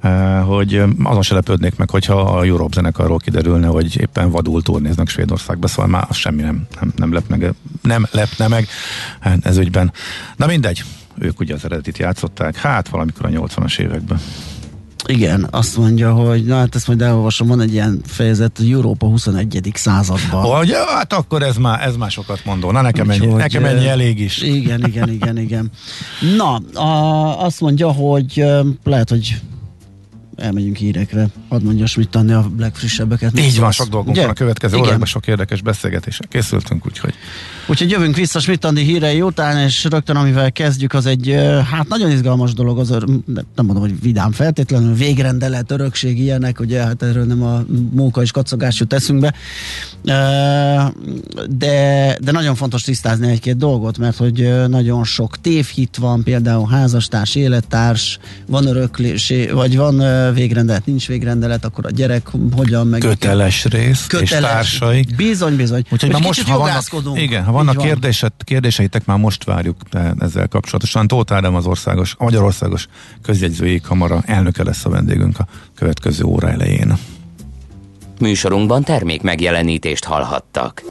S4: eh, hogy eh, azon se lepődnék meg, hogyha a Europe zenekarról kiderülne, hogy éppen vadul turnéznak Svédországba, szóval már az semmi nem, nem, nem, lep meg, nem lepne meg ez ügyben. Na mindegy, ők ugye az eredetit játszották, hát valamikor a 80-as években.
S3: Igen, azt mondja, hogy na hát ezt majd elolvasom, van egy ilyen fejezet, Európa 21. században.
S4: Hogy, hát akkor ez már, ez már sokat mondó. Na nekem ennyi,
S3: Úgyhogy,
S4: nekem ennyi elég is.
S3: Igen, igen, igen, igen. Na, a, azt mondja, hogy lehet, hogy elmegyünk hírekre. Hadd mondja tenni a legfrissebbeket.
S4: Így van, sok dolgunk van a következő órákban, sok érdekes beszélgetésre készültünk, úgyhogy
S3: Úgyhogy jövünk vissza Smittandi hírei után, és rögtön amivel kezdjük, az egy hát nagyon izgalmas dolog, az nem mondom, hogy vidám feltétlenül, végrendelet, örökség ilyenek, ugye hát erről nem a móka és kacagás jut eszünkbe, de, de nagyon fontos tisztázni egy-két dolgot, mert hogy nagyon sok tévhit van, például házastárs, élettárs, van öröklésé, vagy van végrendelet, nincs végrendelet, akkor a gyerek hogyan meg
S4: köteles rész és társai.
S3: Bizony, bizony.
S4: Úgyhogy már most, ha vannak, igen, ha
S3: Így
S4: vannak
S3: van.
S4: kérdésed, kérdéseitek, már most várjuk ezzel kapcsolatosan. Tóth Ádám az országos, a Magyarországos Közjegyzői Kamara elnöke lesz a vendégünk a következő óra elején.
S1: Műsorunkban termék megjelenítést hallhattak.